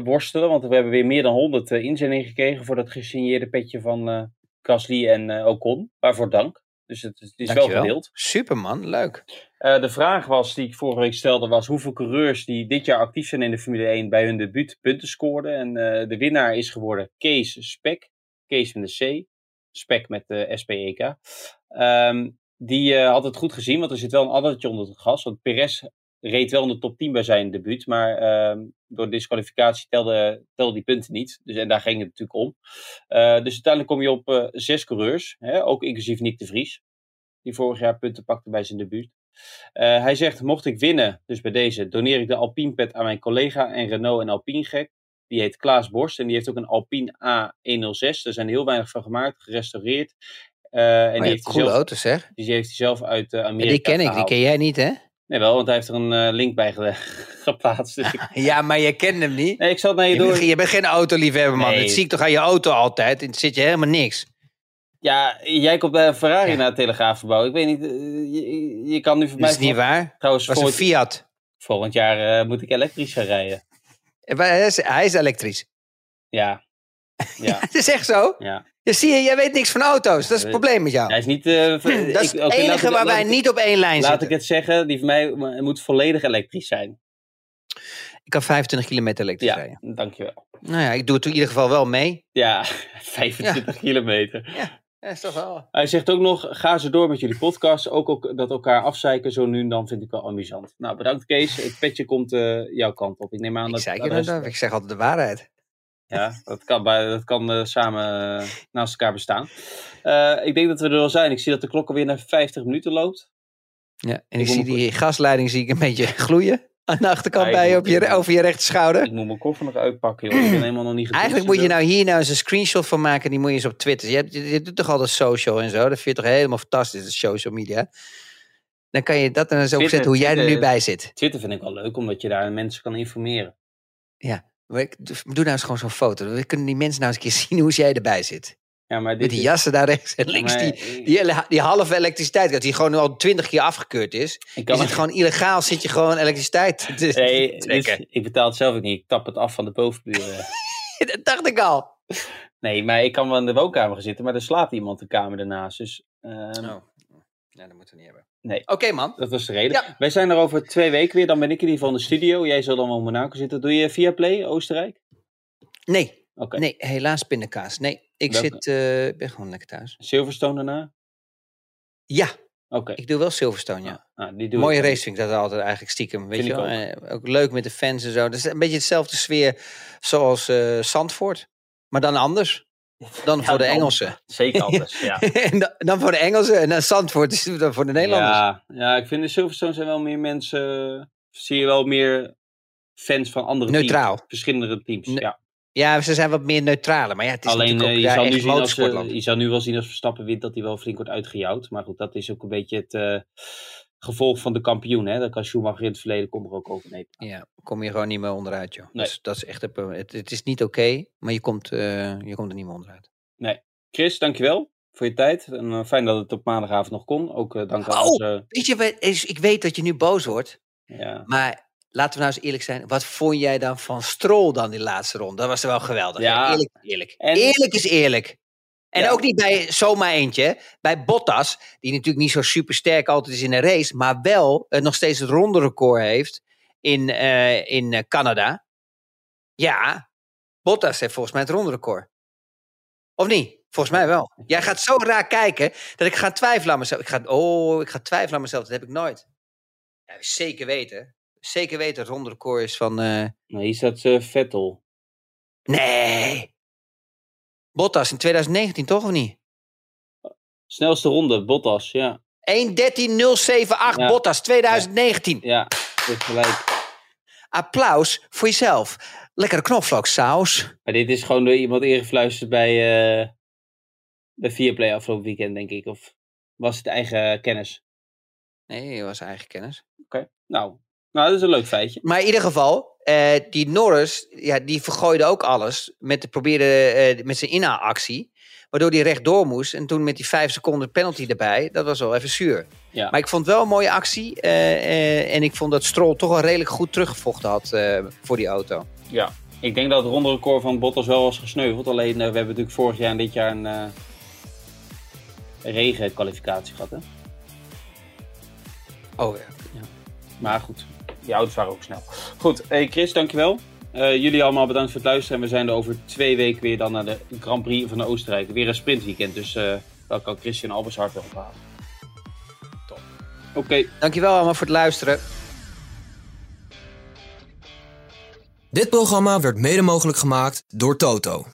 worstelen. Want we hebben weer meer dan 100 eh, inzendingen gekregen voor dat gesigneerde petje van Gasly en Ocon. Waarvoor dank. Dus het, het is wel gedeeld. Superman, leuk. Eh, de vraag was, die ik vorige week stelde, was hoeveel coureurs die dit jaar actief zijn in de Formule 1 bij hun debuut punten scoorden. En eh, de winnaar is geworden Kees Spek. Kees met de C. Spek met de SPEK. Ehm, die eh, had het goed gezien, want er zit wel een addertje onder het gas. Want Perez reed wel in de top 10 bij zijn debuut, maar ehm, door disqualificatie telde, telde die punten niet. Dus, en daar ging het natuurlijk om. Eh, dus uiteindelijk kom je op eh, zes coureurs, hè, ook inclusief Nick de Vries, die vorig jaar punten pakte bij zijn debuut. Eh, hij zegt, mocht ik winnen, dus bij deze, doneer ik de Alpine pet aan mijn collega en Renault en Alpine gek. Die heet Klaas Borst en die heeft ook een Alpine A106. Er zijn heel weinig van gemaakt, gerestaureerd. En Oh, die, heeft hij coole zelf, auto zeg. die heeft hij zelf uit Amerika die ken ik, die ken jij niet hè? Nee wel, want hij heeft er een eh, link bij ge- geplaatst. Dus ik, Ja, maar je kent hem niet. nee, ik zal het naar je Je door. bent, je bent geen autoliefhebber man. Nee. Dat zie ik toch aan je auto altijd. En zit je helemaal niks. Ja, jij komt bij een Ferrari Ja. naar het Telegraafverbouw. Ik weet niet, eh, je, je kan nu voor Dat mij... is niet waar. Trouwens, Het was een Fiat. volgend jaar eh, moet ik elektrisch gaan rijden. Hij is, hij is elektrisch. Ja. Ja, Het is echt zo. ja. Ja, zie je, jij weet niks van auto's. Dat is het Ja, probleem met jou. Hij is niet... eh, dat is het laat enige waar laat wij niet op één lijn Laat zitten. ik het zeggen, die van mij mo- moet volledig elektrisch zijn. Ik kan 25 kilometer elektrisch Ja, rijden. dankjewel. Nou ja, ik doe het in ieder geval wel mee. Ja, 25 kilometer. Ja, is toch wel. Hij zegt ook nog, ga ze door met jullie podcast. Ook, ook dat elkaar afzeiken zo nu en dan vind ik wel amusant. Nou, bedankt Kees. Het petje komt eh, jouw kant op. Ik neem aan Ik, dat... dat, ik zeg altijd de waarheid. Ja, dat kan, bij, dat kan eh, samen eh, naast elkaar bestaan. Eh, ik denk dat we er wel zijn. Ik zie dat de klok alweer naar 50 minuten loopt. Ja, en Ik zie die gasleiding zie ik een beetje gloeien. Aan de achterkant Ja, bij je, op je, over je rechter schouder. Ik moet mijn koffer nog uitpakken, joh. Ik ben helemaal nog niet. Eigenlijk moet je nou hier nou eens een screenshot van maken. Die moet je eens op Twitter. Je, hebt- je, je doet toch al de social en zo. Dat vind je toch helemaal fantastisch, de social media. Dan kan je dat dan eens opzetten hoe jij er nu bij zit. Twitter vind ik wel leuk, omdat je daar mensen kan informeren. Maar ik- Doe nou eens gewoon zo'n foto. Dan kunnen die mensen nou eens een keer zien hoe jij erbij zit. Ja, maar dit Met die is- jassen daar rechts en Ja, links. maar Die, die, halve elektriciteit, die gewoon al twintig keer afgekeurd is. ik kan zit gewoon illegaal, zit je gewoon elektriciteit te Nee, is- trekken. ik betaal het zelf ook niet. Ik tap het af van de bovenburen. Dat dacht ik al. nee, maar ik kan wel in de woonkamer gaan zitten, maar er slaapt iemand de kamer ernaast. Dus ehm, Oh. Ja, dat moeten we niet hebben. Nee. Oké, man. dat was de reden. Ja. Wij zijn er over twee weken weer. Dan ben ik in ieder geval in de studio. Jij zal dan wel in Monaco zitten. Doe je via Play Oostenrijk? Nee, Oké. nee, helaas pindakaas. Nee, ik Welke? zit, ik ben gewoon lekker thuis. Silverstone daarna? Ja, Oké. ik doe wel Silverstone, ja. Nou, die doe Mooie race vind ik dat altijd eigenlijk stiekem. Weet je wel? Eh, ook leuk met de fans en zo. Dat is een beetje hetzelfde sfeer zoals eh Zandvoort. Maar dan anders. Dan Ja, voor de Engelsen. Zeker anders, ja. en dan, dan voor de Engelsen. En dan Zandvoort is dan voor de Nederlanders. Ja, ja, ik vind de Silverstone zijn wel meer mensen... Zie je wel meer fans van andere Neutraal. teams. Verschillende teams, Ne- ja. Ja, ze zijn wat meer neutrale. Maar ja, het is Alleen natuurlijk eh, ook je, zal nu zien als, eh, je zou nu wel zien als Verstappen wint dat hij wel flink wordt uitgejouwd. Maar goed, dat is ook een beetje het eh, gevolg van de kampioen. Hè? Dat kan Schumacher in het verleden komt er ook over mee. Ja, kom je gewoon niet meer onderuit, joh. Nee. Dus dat is echt het, het, het is niet oké, maar je komt, eh, je komt er niet meer onderuit. Chris, dankjewel voor je tijd. En eh, fijn dat het op maandagavond nog kon. Ook eh, dank aan Oh! onze... Weet je, ik weet dat je nu boos wordt, Ja. maar laten we nou eens eerlijk zijn. Wat vond jij dan van Stroll dan die laatste ronde? Dat was er wel geweldig. Ja. Eerlijk eerlijk. En- Eerlijk is eerlijk. En Ja. ook niet bij zomaar eentje. Bij Bottas, die natuurlijk niet zo super sterk altijd is in een race, maar wel eh, nog steeds het ronde record heeft in, eh, in eh, Canada. Ja, Bottas heeft volgens mij het ronde record. Of niet? Volgens mij wel. Jij gaat zo raar kijken dat ik ga twijfelen aan mezelf. Ik ga, oh, ik ga twijfelen aan mezelf. Dat heb ik nooit. Ja, zeker weten. Zeker weten het ronde record is van... eh, Nou, hier staat Vettel. nee. Bottas in 2019 toch of niet? Snelste ronde, Bottas, ja. 1.13.078 Ja. Bottas 2019. Ja, dit gelijk. Applaus voor jezelf. Lekkere knoflooksaus. Maar dit is gewoon door iemand ingefluisterd bij, eh bij Viaplay afgelopen weekend, denk ik. Of was het eigen kennis? Nee, dat was eigen kennis. Oké, nou. Nou, dat is een leuk feitje. Maar in ieder geval, eh, die Norris, ja, die vergooide ook alles met, de, probeerde, eh, met zijn inhaalactie. Waardoor hij rechtdoor moest. En toen met die vijf seconden penalty erbij, dat was wel even zuur. Ja. Maar ik vond het wel een mooie actie. eh, en ik vond dat Stroll toch wel redelijk goed teruggevochten had voor die auto. Ja, ik denk dat het ronde record van Bottas wel was gesneuveld. Alleen we hebben natuurlijk vorig jaar en dit jaar een regenkwalificatie gehad. Hè? Oh ja. Maar goed, die auto's waren ook snel. Goed, hey Chris, dankjewel. Eh jullie allemaal bedankt voor het luisteren. En we zijn er over twee weken weer dan naar de Grand Prix van Oostenrijk. Weer een sprintweekend, dus eh dat kan Christian Albers hard wel ophalen. Top. Oké, Dankjewel allemaal voor het luisteren. Dit programma werd mede mogelijk gemaakt door Toto.